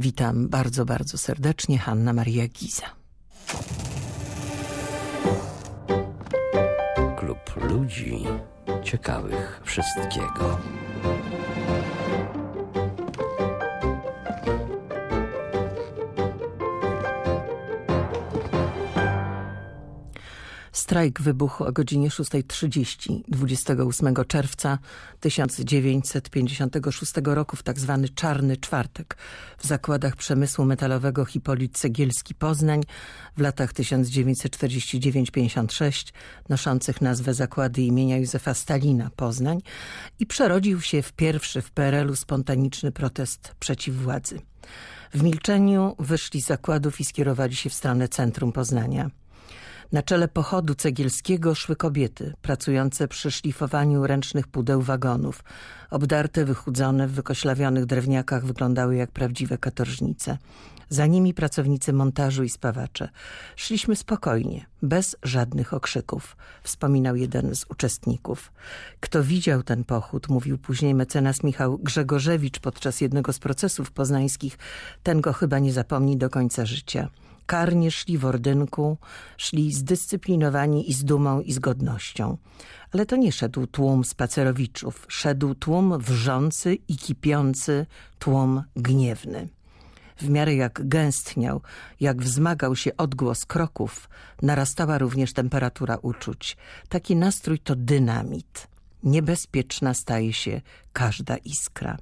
Witam bardzo, bardzo serdecznie, Hanna Maria Giza. Klub ludzi ciekawych wszystkiego. Strajk wybuchł o godzinie 6.30 28 czerwca 1956 roku w tzw. Tak Czarny Czwartek w zakładach przemysłu metalowego Hipolit Cegielski Poznań w latach 1949-56 noszących nazwę zakłady imienia Józefa Stalina Poznań i przerodził się w pierwszy w PRL-u spontaniczny protest przeciw władzy. W milczeniu wyszli z zakładów i skierowali się w stronę centrum Poznania. Na czele pochodu cegielskiego szły kobiety, pracujące przy szlifowaniu ręcznych pudeł wagonów. Obdarte, wychudzone, w wykoślawionych drewniakach wyglądały jak prawdziwe katorżnice. Za nimi pracownicy montażu i spawacze. Szliśmy spokojnie, bez żadnych okrzyków, wspominał jeden z uczestników. Kto widział ten pochód, mówił później mecenas Michał Grzegorzewicz podczas jednego z procesów poznańskich, ten go chyba nie zapomni do końca życia karnie szli w ordynku, szli zdyscyplinowani i z dumą i z godnością. Ale to nie szedł tłum spacerowiczów, szedł tłum wrzący i kipiący, tłum gniewny. W miarę jak gęstniał, jak wzmagał się odgłos kroków, narastała również temperatura uczuć. Taki nastrój to dynamit. Niebezpieczna staje się każda iskra.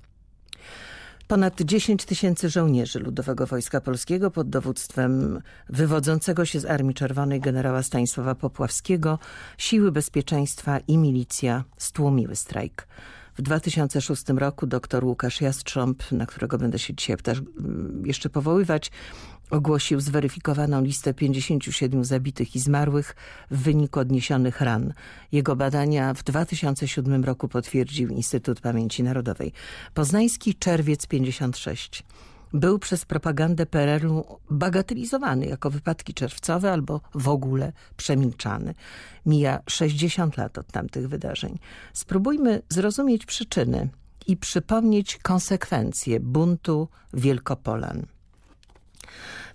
Ponad 10 tysięcy żołnierzy Ludowego Wojska Polskiego pod dowództwem wywodzącego się z Armii Czerwonej generała Stanisława Popławskiego, siły bezpieczeństwa i milicja stłumiły strajk. W 2006 roku dr Łukasz Jastrząb, na którego będę się dzisiaj mm, jeszcze powoływać, ogłosił zweryfikowaną listę 57 zabitych i zmarłych w wyniku odniesionych ran. Jego badania w 2007 roku potwierdził Instytut Pamięci Narodowej. Poznański czerwiec 56 był przez propagandę PRL-u bagatelizowany jako wypadki czerwcowe albo w ogóle przemilczany. Mija 60 lat od tamtych wydarzeń. Spróbujmy zrozumieć przyczyny i przypomnieć konsekwencje buntu Wielkopolan.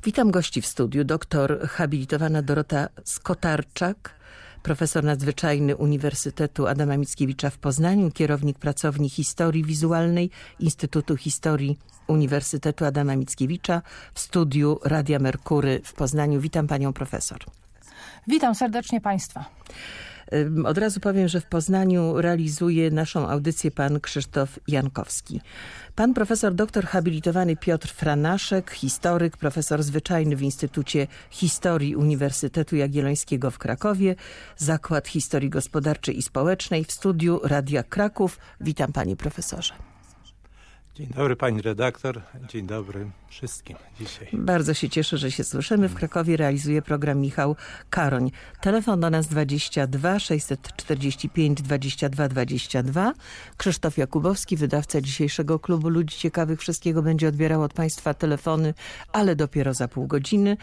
Witam gości w studiu. Doktor habilitowana Dorota Skotarczak, profesor nadzwyczajny Uniwersytetu Adama Mickiewicza w Poznaniu, kierownik pracowni historii wizualnej Instytutu Historii Uniwersytetu Adama Mickiewicza w studiu Radia Merkury w Poznaniu. Witam panią profesor. Witam serdecznie państwa. Od razu powiem, że w Poznaniu realizuje naszą audycję pan Krzysztof Jankowski. Pan profesor doktor habilitowany Piotr Franaszek, historyk, profesor zwyczajny w Instytucie Historii Uniwersytetu Jagiellońskiego w Krakowie, Zakład Historii Gospodarczej i Społecznej w studiu Radia Kraków. Witam panie profesorze. Dzień dobry pani redaktor, dzień dobry wszystkim dzisiaj. Bardzo się cieszę, że się słyszymy. W Krakowie realizuje program Michał Karoń. Telefon do nas 22 645 22 22. Krzysztof Jakubowski, wydawca dzisiejszego klubu Ludzi Ciekawych Wszystkiego będzie odbierał od państwa telefony, ale dopiero za pół godziny.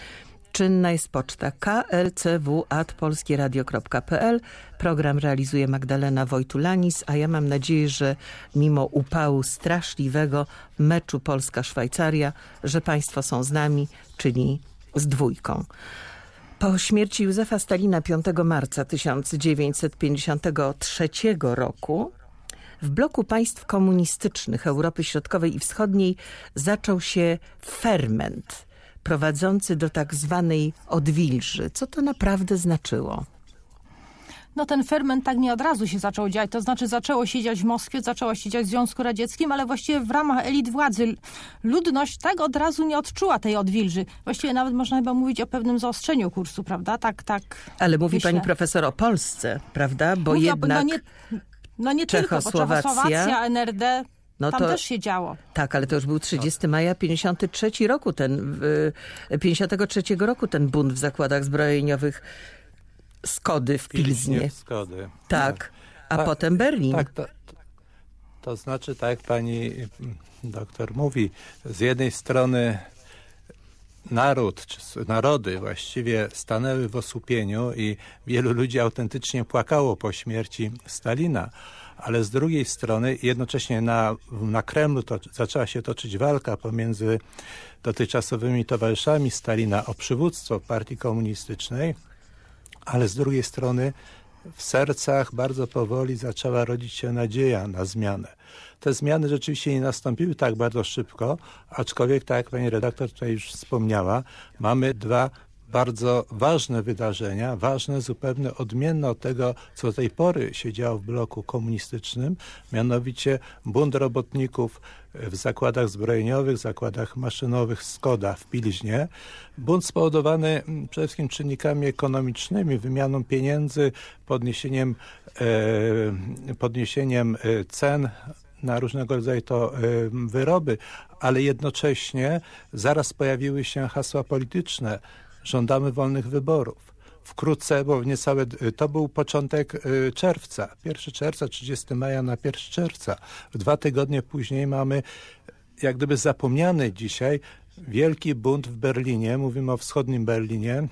Czynna jest poczta klcw.polskieradio.pl. Program realizuje Magdalena Wojtulanis, a ja mam nadzieję, że mimo upału straszliwego meczu Polska-Szwajcaria, że państwo są z nami, czyli z dwójką. Po śmierci Józefa Stalina 5 marca 1953 roku w bloku państw komunistycznych Europy Środkowej i Wschodniej zaczął się ferment – prowadzący do tak zwanej odwilży. Co to naprawdę znaczyło? no ten ferment tak nie od razu się zaczął dziać, to znaczy zaczęło się dziać w Moskwie, zaczęło się dziać w Związku Radzieckim, ale właściwie w ramach elit władzy ludność tak od razu nie odczuła tej odwilży. Właściwie nawet można chyba mówić o pewnym zaostrzeniu kursu, prawda? Tak, tak. Ale mówi myślę. pani profesor o Polsce, prawda? Bo Mówi jednak... no nie, no nie tylko, bo Czechosłowacja, NRD, no Tam to, też się działo. Tak, ale to już był 30 maja 53 roku ten, 53 roku ten bunt w zakładach zbrojeniowych Skody w Pilznie. Skody. Tak, a tak, potem Berlin. Tak, to, to znaczy, tak jak pani mm, doktor mówi, z jednej strony naród, czy narody właściwie stanęły w osłupieniu i wielu ludzi autentycznie płakało po śmierci Stalina, ale z drugiej strony jednocześnie na, na Kremlu to, zaczęła się toczyć walka pomiędzy dotychczasowymi towarzyszami Stalina o przywództwo partii komunistycznej, ale z drugiej strony w sercach bardzo powoli zaczęła rodzić się nadzieja na zmianę. Te zmiany rzeczywiście nie nastąpiły tak bardzo szybko, aczkolwiek, tak jak pani redaktor tutaj już wspomniała, mamy dwa bardzo ważne wydarzenia, ważne, zupełnie odmienne od tego, co do tej pory się działo w bloku komunistycznym, mianowicie bunt robotników w zakładach zbrojeniowych, zakładach maszynowych Skoda w Pilźnie. Bunt spowodowany mm, przede wszystkim czynnikami ekonomicznymi, wymianą pieniędzy, podniesieniem, e, podniesieniem e, cen na różnego rodzaju to e, wyroby, ale jednocześnie zaraz pojawiły się hasła polityczne, żądamy wolnych wyborów. Wkrótce, bo niecałe, to był początek y, czerwca, 1 czerwca, 30 maja na 1 czerwca. Dwa tygodnie później mamy jak gdyby zapomniany dzisiaj wielki bunt w Berlinie, mówimy o wschodnim Berlinie.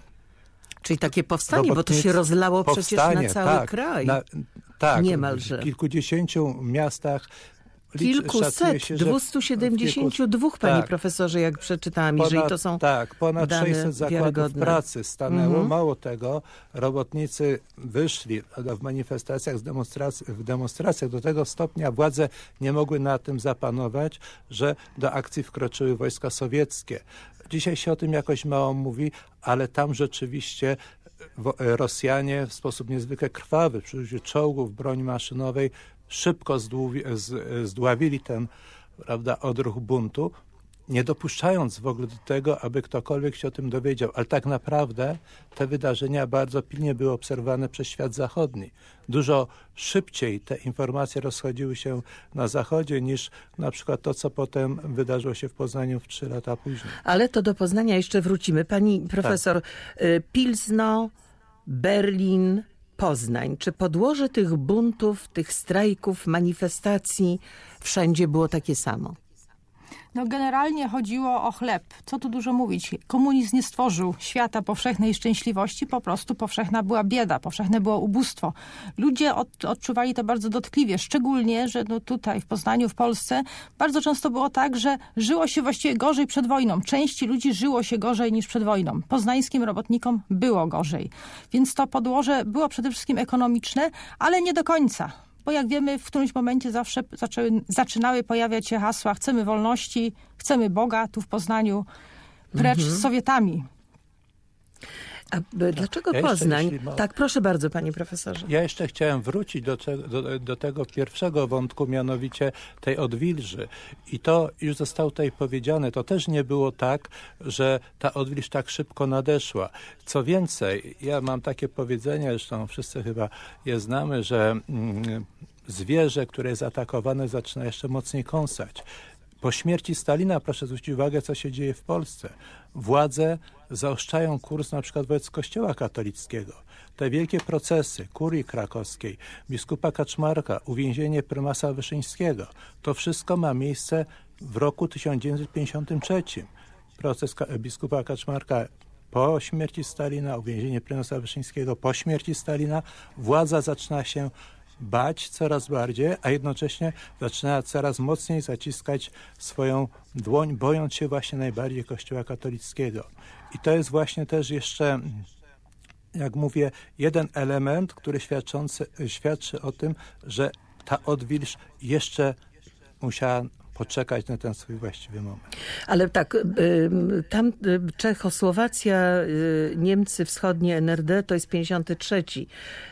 Czyli takie powstanie, bo to się rozlało powstanie, przecież na cały tak, kraj. Na, tak, Niemalże. w kilkudziesięciu miastach Kilkuset, się, 272, panie tak, profesorze, jak przeczytałam, ponad, jeżeli to są Tak, ponad 600 zakładów pracy stanęło. -hmm. Mało tego, robotnicy wyszli w manifestacjach, demonstrac w demonstracjach do tego stopnia władze nie mogły na tym zapanować, że do akcji wkroczyły wojska sowieckie. Dzisiaj się o tym jakoś mało mówi, ale tam rzeczywiście Rosjanie w sposób niezwykle krwawy, przy użyciu czołgów, broni maszynowej szybko zdławili ten prawda, odruch buntu, nie dopuszczając w ogóle do tego, aby ktokolwiek się o tym dowiedział. Ale tak naprawdę te wydarzenia bardzo pilnie były obserwowane przez świat zachodni. Dużo szybciej te informacje rozchodziły się na zachodzie niż na przykład to, co potem wydarzyło się w Poznaniu w trzy lata później. Ale to do Poznania jeszcze wrócimy. Pani profesor, tak. Pilzno, Berlin, Poznań. Czy podłoże tych buntów, tych strajków, manifestacji wszędzie było takie samo? No generalnie chodziło o chleb. Co tu dużo mówić. Komunizm nie stworzył świata powszechnej szczęśliwości, po prostu powszechna była bieda, powszechne było ubóstwo. Ludzie od, odczuwali to bardzo dotkliwie, szczególnie, że no tutaj w Poznaniu, w Polsce bardzo często było tak, że żyło się właściwie gorzej przed wojną. Części ludzi żyło się gorzej niż przed wojną. Poznańskim robotnikom było gorzej. Więc to podłoże było przede wszystkim ekonomiczne, ale nie do końca bo jak wiemy w którymś momencie zawsze zaczęły, zaczynały pojawiać się hasła chcemy wolności, chcemy Boga tu w Poznaniu, precz mhm. z Sowietami. A dlaczego ja Poznań? Tak, proszę bardzo, panie profesorze. Ja jeszcze chciałem wrócić do, do, do, tego pierwszego wątku, mianowicie tej odwilży. I to już zostało tutaj powiedziane. To też nie było tak, że ta odwilż tak szybko nadeszła. Co więcej, ja mam takie powiedzenie, zresztą wszyscy chyba je znamy, że mm, zwierzę, które jest atakowane, zaczyna jeszcze mocniej kąsać. Po śmierci Stalina, proszę zwrócić uwagę, co się dzieje w Polsce. Władze zaostrzają kurs na przykład wobec Kościoła katolickiego. Te wielkie procesy kurii krakowskiej, biskupa Kaczmarka, uwięzienie prymasa Wyszyńskiego, to wszystko ma miejsce w roku 1953. Proces biskupa Kaczmarka po śmierci Stalina, uwięzienie prymasa Wyszyńskiego po śmierci Stalina, władza zaczyna się bać coraz bardziej, a jednocześnie zaczyna coraz mocniej zaciskać swoją dłoń, bojąc się właśnie najbardziej Kościoła katolickiego. I to jest właśnie też jeszcze jak mówię, jeden element, który świadczący, świadczy o tym, że ta odwilż jeszcze musiała poczekać na ten swój właściwy moment. Ale tak, tam Czechosłowacja, y, Niemcy wschodnie, NRD to jest 53.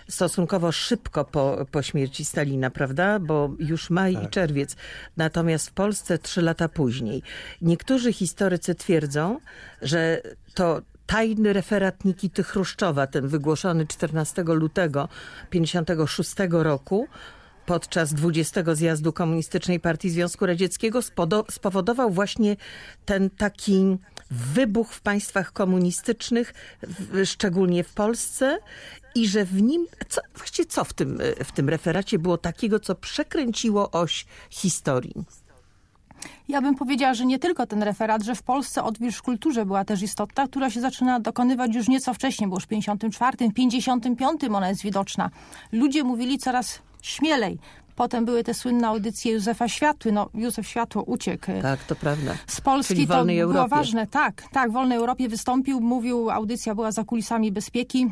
Stosunkowo szybko po, po śmierci Stalina, prawda? Bo już maj tak. i czerwiec. Natomiast w Polsce trzy lata później. Niektórzy historycy twierdzą, że to tajny referat Nikity Chruszczowa, ten wygłoszony 14 lutego 56 roku, podczas 20 zjazdu Komunistycznej Partii Związku Radzieckiego spowodował właśnie ten taki wybuch w państwach komunistycznych, szczególnie w Polsce i że w nim, co, właściwie co w tym, w tym referacie było takiego, co przekręciło oś historii? Ja bym powiedziała, że nie tylko ten referat, że w Polsce odwilż w kulturze była też istotna, która się zaczyna dokonywać już nieco wcześniej, bo już w 54, 55 ona jest widoczna. Ludzie mówili coraz śmielej. Potem były te słynne audycje Józefa Światły. No, Józef Światło uciekł. Tak, to prawda. Z Polski Czyli to było Europie. ważne. Tak, tak, w Wolnej Europie wystąpił, mówił, audycja była za kulisami bezpieki.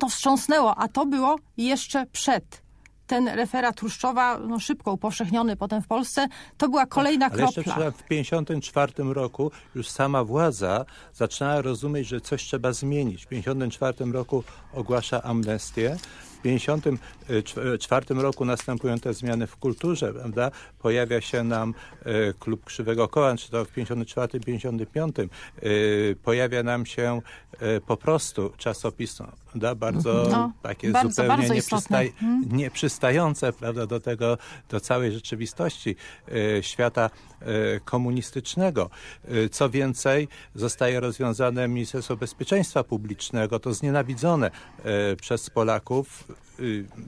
To wstrząsnęło, a to było jeszcze przed. Ten referat Truszczowa, no szybko upowszechniony potem w Polsce, to była tak, kolejna tak, ale kropla. Ale jeszcze w 1954 roku już sama władza zaczynała rozumieć, że coś trzeba zmienić. W 1954 roku ogłasza amnestię, 50 Y, y, czwartym roku następują te zmiany w kulturze, prawda? Pojawia się nam y, Klub Krzywego Koła, czy to w 54, 55. Pojawia nam się po prostu czasopismo, prawda? Bardzo mhm. no, takie bardzo, zupełnie bardzo mhm. nieprzystające, prawda, do tego, do całej rzeczywistości świata komunistycznego. Co więcej, zostaje rozwiązane Ministerstwo Bezpieczeństwa Publicznego, to znienawidzone przez Polaków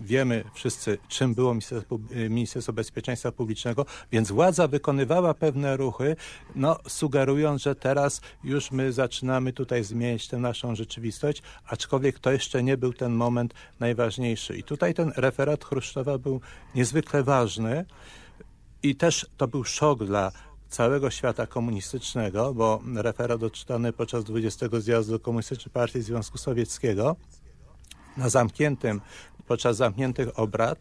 Wiemy wszyscy, czym było y, Ministerstwo Bezpieczeństwa Publicznego, więc władza wykonywała pewne ruchy, no, sugerując, że teraz już my zaczynamy tutaj zmieniać tę naszą rzeczywistość, aczkolwiek to jeszcze nie był ten moment najważniejszy. I tutaj ten referat Chruszczowa był niezwykle ważny i też to był szok dla całego świata komunistycznego, bo referat odczytany podczas 20 zjazdu Komunistycznej Partii Związku Sowieckiego na zamkniętym, podczas zamkniętych obrad,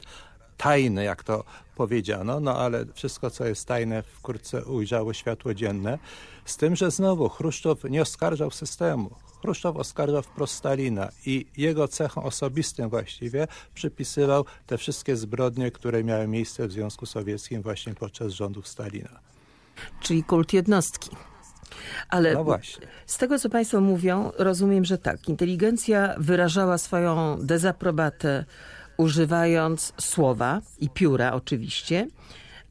tajny, jak to powiedziano, no ale wszystko, co jest tajne, wkrótce ujrzało światło dzienne. Z tym, że znowu Chruszczow nie oskarżał systemu. Chruszczow oskarżał wprost Stalina i jego cechom osobistym właściwie przypisywał te wszystkie zbrodnie, które miały miejsce w Związku Sowieckim właśnie podczas rządów Stalina. Czyli kult jednostki. Ale No właśnie. z tego, co Państwo mówią, rozumiem, że tak. Inteligencja wyrażała swoją dezaprobatę używając słowa i pióra oczywiście,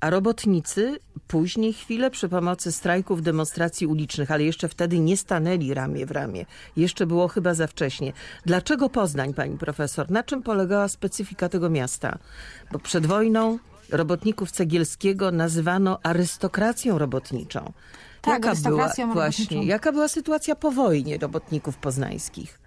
a robotnicy później chwilę przy pomocy strajków, demonstracji ulicznych, ale jeszcze wtedy nie stanęli ramię w ramię. Jeszcze było chyba za wcześnie. Dlaczego Poznań, pani profesor? Na czym polegała specyfika tego miasta? Bo przed wojną robotników Cegielskiego nazywano arystokracją robotniczą. Tak, jaka była, właśnie, jaka była sytuacja po wojnie robotników poznańskich?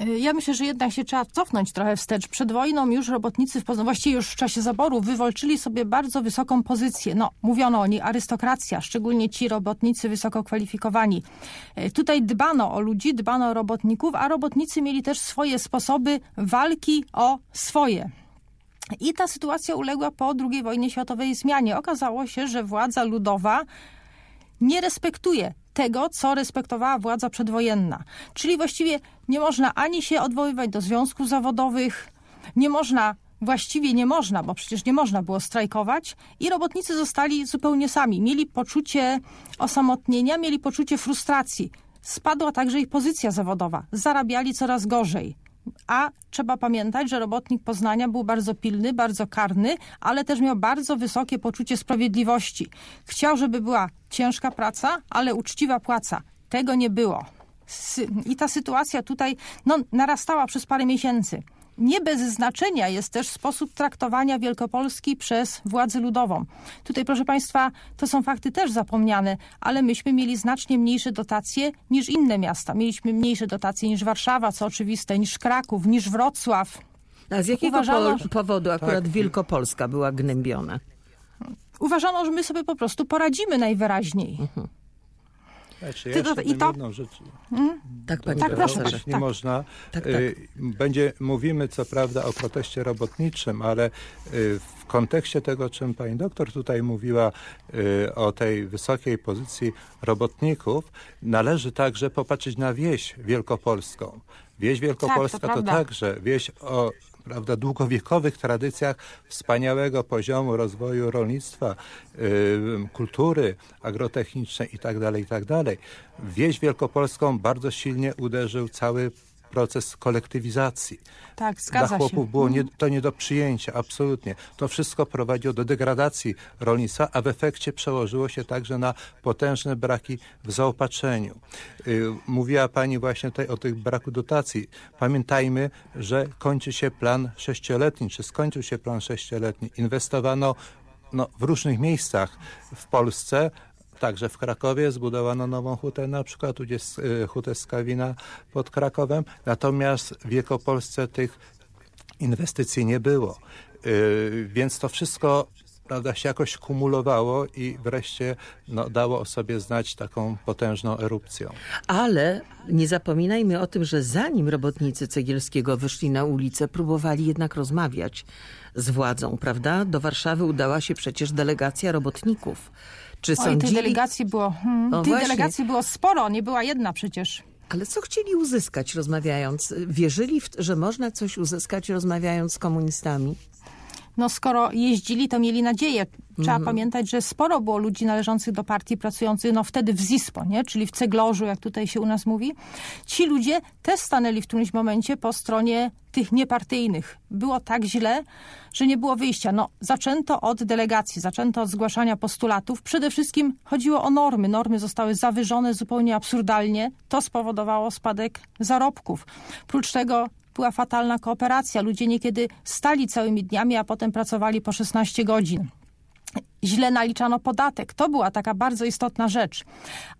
Y, Ja myślę, że jednak się trzeba cofnąć trochę wstecz. Przed wojną już robotnicy, w Poznaniu, właściwie już w czasie zaboru, wywalczyli sobie bardzo wysoką pozycję. No, mówiono o niej arystokracja, szczególnie ci robotnicy wysoko kwalifikowani. Y, Tutaj dbano o ludzi, dbano o robotników, a robotnicy mieli też swoje sposoby walki o swoje. I ta sytuacja uległa po II wojnie światowej zmianie. Okazało się, że władza ludowa nie respektuje tego, co respektowała władza przedwojenna. Czyli właściwie nie można ani się odwoływać do związków zawodowych, nie można, właściwie nie można, bo przecież nie można było strajkować i robotnicy zostali zupełnie sami. Mieli poczucie osamotnienia, mieli poczucie frustracji. Spadła także ich pozycja zawodowa. Zarabiali coraz gorzej. A trzeba pamiętać, że robotnik Poznania był bardzo pilny, bardzo karny, ale też miał bardzo wysokie poczucie sprawiedliwości. Chciał, żeby była ciężka praca, ale uczciwa płaca. Tego nie było. I ta sytuacja tutaj no, narastała przez parę miesięcy. Nie bez znaczenia jest też sposób traktowania Wielkopolski przez władzę ludową. Tutaj, proszę Państwa, to są fakty też zapomniane, ale myśmy mieli znacznie mniejsze dotacje niż inne miasta. Mieliśmy mniejsze dotacje niż Warszawa, co oczywiste, niż Kraków, niż Wrocław. A z jakiego Uważano, po- powodu akurat Tak. Wielkopolska była gnębiona? Uważano, że my sobie po prostu poradzimy najwyraźniej. Znaczy, Ty ja jeszcze i to- jedną rzecz Tak, panie Tak, proszę, profesorze. Jeśli tak. można, Tak, tak. y, będzie, mówimy co prawda o proteście robotniczym, ale y, w kontekście tego, o czym pani doktor tutaj mówiła, o tej wysokiej pozycji robotników, należy także popatrzeć na wieś wielkopolską. Wieś wielkopolska Tak, to to, także wieś o prawda, długowiekowych tradycjach wspaniałego poziomu rozwoju rolnictwa, kultury agrotechnicznej itd., itd. Wieś wielkopolską bardzo silnie uderzył cały proces kolektywizacji. Tak, Dla chłopów się. było nie, to nie do przyjęcia, absolutnie. To wszystko prowadziło do degradacji rolnictwa, a w efekcie przełożyło się także na potężne braki w zaopatrzeniu. Y, Mówiła Pani właśnie tutaj o tych braku dotacji. Pamiętajmy, że kończy się plan sześcioletni, czy skończył się plan sześcioletni. Inwestowano no, w różnych miejscach w Polsce, Także w Krakowie zbudowano nową hutę, na przykład tu jest y, hutę Skawina pod Krakowem, natomiast w Wielkopolsce tych inwestycji nie było. Y, Więc to wszystko prawda, się jakoś kumulowało i wreszcie no, dało o sobie znać taką potężną erupcją. Ale nie zapominajmy o tym, że zanim robotnicy Cegielskiego wyszli na ulicę, próbowali jednak rozmawiać z władzą, prawda? Do Warszawy udała się przecież delegacja robotników. Czy Oj, tych sądzili... delegacji było, hmm, tych właśnie. delegacji było sporo, nie była jedna przecież. Ale co chcieli uzyskać rozmawiając? Wierzyli, w, że można coś uzyskać rozmawiając z komunistami? No skoro jeździli, to mieli nadzieję. Trzeba pamiętać, że sporo było ludzi należących do partii pracujących, no wtedy w ZISPO, nie? czyli w Ceglorzu, jak tutaj się u nas mówi. Ci ludzie też stanęli w którymś momencie po stronie tych niepartyjnych. Było tak źle, że nie było wyjścia. No, zaczęto od delegacji, zaczęto od zgłaszania postulatów. Przede wszystkim chodziło o normy. Normy zostały zawyżone zupełnie absurdalnie. To spowodowało spadek zarobków. Prócz tego była fatalna kooperacja. Ludzie niekiedy stali całymi dniami, a potem pracowali po 16 godzin. Źle naliczano podatek. To była taka bardzo istotna rzecz.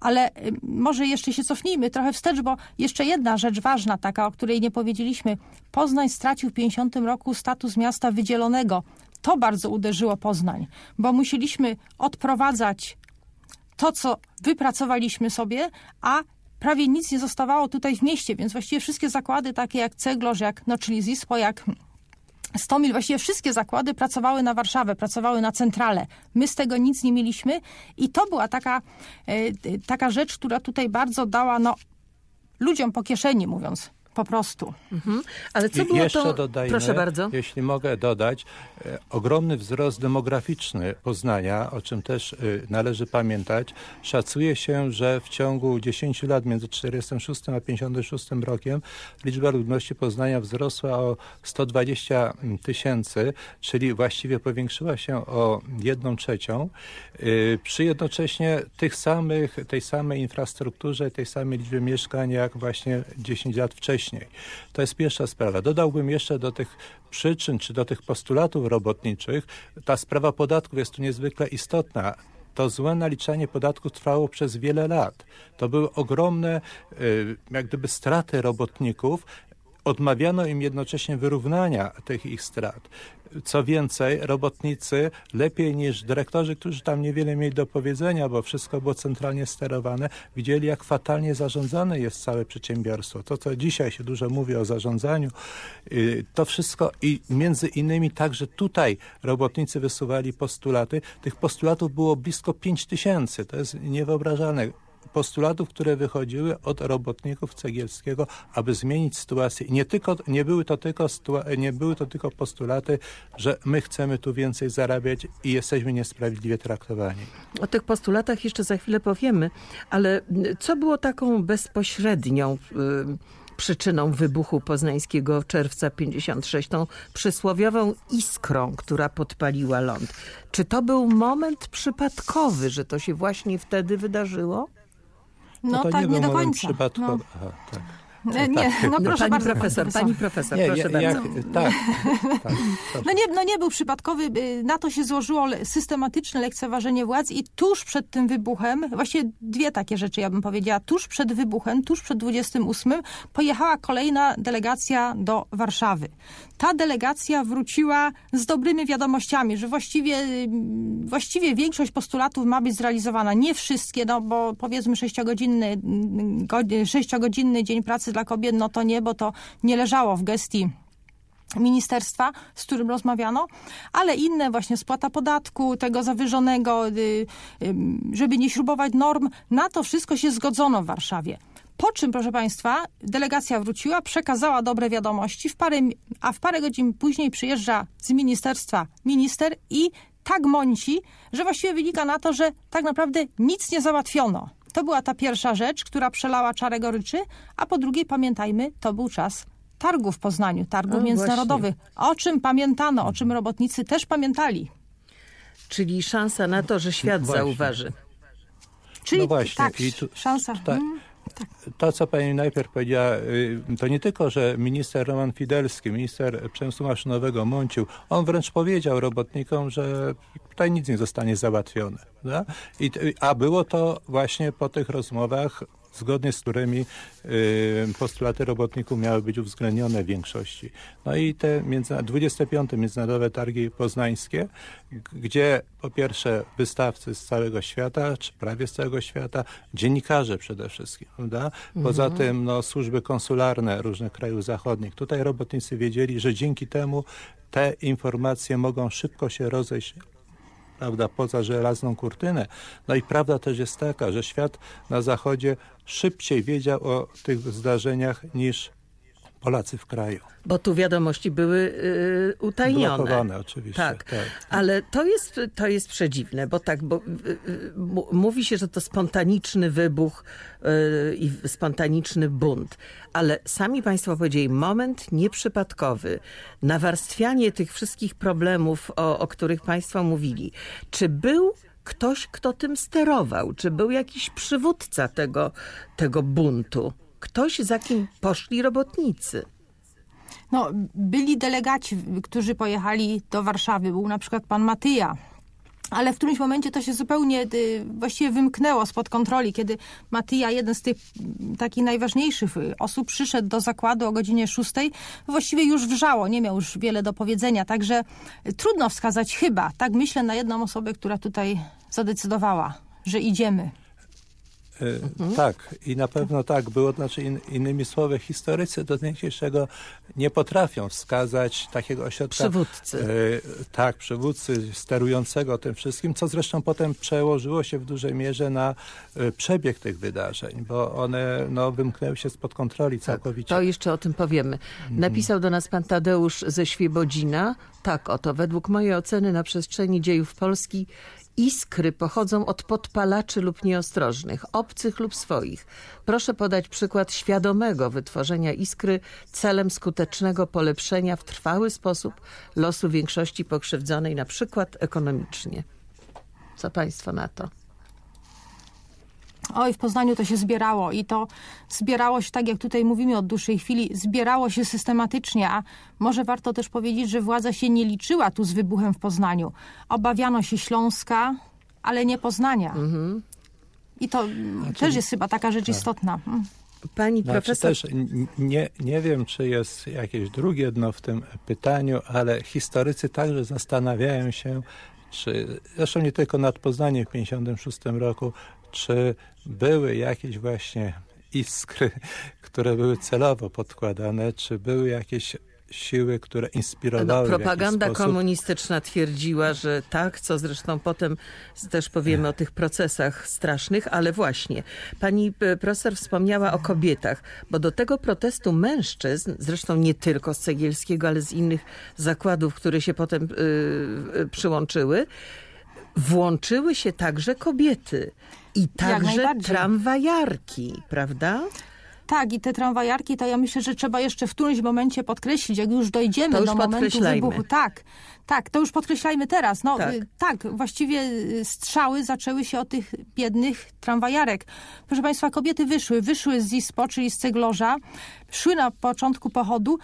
Ale y, może jeszcze się cofnijmy trochę wstecz, bo jeszcze jedna rzecz ważna, taka, o której nie powiedzieliśmy. Poznań stracił w 50 roku status miasta wydzielonego. To bardzo uderzyło Poznań, bo musieliśmy odprowadzać to, co wypracowaliśmy sobie, a prawie nic nie zostawało tutaj w mieście, więc właściwie wszystkie zakłady takie jak Cegloż, jak no, czyli Zispo, jak Stomil, właściwie wszystkie zakłady pracowały na Warszawę, pracowały na centralę. My z tego nic nie mieliśmy i to była taka, e, taka rzecz, która tutaj bardzo dała no, ludziom po kieszeni, mówiąc po prostu. Mhm. Ale co I było jeszcze to... dodajmy, Proszę bardzo. jeśli mogę dodać, e, ogromny wzrost demograficzny Poznania, o czym też e, należy pamiętać. Szacuje się, że w ciągu 10 lat między 46 a 56 rokiem liczba ludności Poznania wzrosła o 120 tysięcy, czyli właściwie powiększyła się o jedną trzecią, e, przy jednocześnie tych samych, tej samej infrastrukturze, tej samej liczbie mieszkań, jak właśnie 10 lat wcześniej. To jest pierwsza sprawa. Dodałbym jeszcze do tych przyczyn, czy do tych postulatów robotniczych, ta sprawa podatków jest tu niezwykle istotna. To złe naliczanie podatków trwało przez wiele lat. To były ogromne y, jak gdyby straty robotników. Odmawiano im jednocześnie wyrównania tych ich strat. Co więcej, robotnicy lepiej niż dyrektorzy, którzy tam niewiele mieli do powiedzenia, bo wszystko było centralnie sterowane, widzieli jak fatalnie zarządzane jest całe przedsiębiorstwo. To, co dzisiaj się dużo mówi o zarządzaniu, y, to wszystko i między innymi także tutaj robotnicy wysuwali postulaty. Tych postulatów było blisko 5 tysięcy. To jest niewyobrażalne postulatów, które wychodziły od robotników Cegielskiego, aby zmienić sytuację. Nie, tylko, nie, były to tylko, nie były to tylko postulaty, że my chcemy tu więcej zarabiać i jesteśmy niesprawiedliwie traktowani. O tych postulatach jeszcze za chwilę powiemy, ale co było taką bezpośrednią y, przyczyną wybuchu poznańskiego czerwca 56, tą przysłowiową iskrą, która podpaliła ląd? Czy to był moment przypadkowy, że to się właśnie wtedy wydarzyło? No, to tak, nie, nie, do końca. przypadkowy. No. Aha, tak. E, Nie, no No, proszę pani bardzo. profesor, pani profesor, Nie, proszę ja, bardzo. jak, tak, tak. No nie, no nie był przypadkowy, y, na to się złożyło systematyczne lekceważenie władz i tuż przed tym wybuchem, właściwie dwie takie rzeczy ja bym powiedziała, tuż przed wybuchem, tuż przed 28 pojechała kolejna delegacja do Warszawy. Ta delegacja wróciła z dobrymi wiadomościami, że właściwie, y, właściwie większość postulatów ma być zrealizowana. Nie wszystkie, no bo powiedzmy sześciogodzinny, go- sześciogodzinny dzień pracy dla kobiet, no to nie, bo to nie leżało w gestii ministerstwa, z którym rozmawiano, ale inne właśnie spłata podatku, tego zawyżonego, y, y, żeby nie śrubować norm, na to wszystko się zgodzono w Warszawie. Po czym, proszę Państwa, delegacja wróciła, przekazała dobre wiadomości, w parę, a w parę godzin później przyjeżdża z ministerstwa minister i tak mąci, że właściwie wynika na to, że tak naprawdę nic nie załatwiono. To była ta pierwsza rzecz, która przelała czarę goryczy, a po drugie, pamiętajmy, to był czas targów w Poznaniu, targów O, międzynarodowych. O czym pamiętano, o czym robotnicy też pamiętali. Czyli szansa na to, że świat Właśnie. zauważy. Czyli No właśnie, tak, tu- szansa. Tak. Mm. To, co pani najpierw powiedziała, y, to nie tylko, że minister Roman Fidelski, minister przemysłu maszynowego Mącił, on wręcz powiedział robotnikom, że tutaj nic nie zostanie załatwione. prawda? I, a było to właśnie po tych rozmowach zgodnie z którymi y, postulaty robotników miały być uwzględnione w większości. No i te między, 25. Międzynarodowe Targi Poznańskie, gdzie po pierwsze wystawcy z całego świata, czy prawie z całego świata, dziennikarze przede wszystkim, prawda? Poza mhm. tym no, służby konsularne różnych krajów zachodnich. Tutaj robotnicy wiedzieli, że dzięki temu te informacje mogą szybko się rozejść prawda, poza żelazną kurtynę. No i prawda też jest taka, że świat na zachodzie szybciej wiedział o tych zdarzeniach niż Polacy w kraju. Bo tu wiadomości były y, utajnione. Blokowane oczywiście. Tak. tak. ale to jest, to jest przedziwne, bo tak, bo y, y, mówi się, że to spontaniczny wybuch y, i spontaniczny bunt, ale sami państwo powiedzieli, moment nieprzypadkowy, nawarstwianie tych wszystkich problemów, o, o których państwo mówili. Czy był ktoś, kto tym sterował? Czy był jakiś przywódca tego, tego buntu? Ktoś, za kim poszli robotnicy. No, byli delegaci, którzy pojechali do Warszawy. Był na przykład pan Matyja, ale w którymś momencie to się zupełnie y, właściwie wymknęło spod kontroli, kiedy Matyja, jeden z tych takich najważniejszych osób, przyszedł do zakładu o godzinie 6, właściwie już wrzało, nie miał już wiele do powiedzenia, także trudno wskazać chyba, tak myślę, na jedną osobę, która tutaj zadecydowała, że idziemy. Mhm. Tak, i na pewno tak było. Znaczy in, innymi słowy, historycy do dzisiejszego nie potrafią wskazać takiego ośrodka... Przywódcy. E, tak, przywódcy sterującego tym wszystkim, co zresztą potem przełożyło się w dużej mierze na e, przebieg tych wydarzeń, bo one no, wymknęły się spod kontroli tak, całkowicie. Tak, to jeszcze o tym powiemy. Mhm. Napisał do nas pan Tadeusz ze Świebodzina. Tak oto, według mojej oceny na przestrzeni dziejów Polski Iskry pochodzą od podpalaczy lub nieostrożnych, obcych lub swoich. Proszę podać przykład świadomego wytworzenia iskry celem skutecznego polepszenia w trwały sposób losu większości pokrzywdzonej, na przykład ekonomicznie. Co Państwo na to? Oj, w Poznaniu to się zbierało i to zbierało się, tak jak tutaj mówimy od dłuższej chwili, zbierało się systematycznie, a może warto też powiedzieć, że władza się nie liczyła tu z wybuchem w Poznaniu. Obawiano się Śląska, ale nie Poznania. Mhm. I to znaczy, też jest chyba taka rzecz tak. istotna. Mm. Pani znaczy profesor... Też nie, nie wiem, czy jest jakieś drugie dno w tym pytaniu, ale historycy także zastanawiają się, czy, zresztą nie tylko nad Poznaniem w 1956 roku, czy były jakieś właśnie iskry, które były celowo podkładane, czy były jakieś siły, które inspirowały. No, propaganda komunistyczna twierdziła, że tak, co zresztą potem też powiemy o tych procesach strasznych, ale właśnie pani e, profesor wspomniała o kobietach, bo do tego protestu mężczyzn, zresztą nie tylko z Cegielskiego, ale z innych zakładów, które się potem yy, przyłączyły, włączyły się także kobiety i także tramwajarki, prawda? Tak, i te tramwajarki, to ja myślę, że trzeba jeszcze w którymś momencie podkreślić, jak już dojdziemy już do momentu wybuchu. Tak, tak, to już podkreślajmy teraz. No tak. Y, tak, właściwie y, strzały zaczęły się od tych biednych tramwajarek. Proszę Państwa, kobiety wyszły, wyszły z ISPO, czyli z Ceglorza, szły na początku pochodu,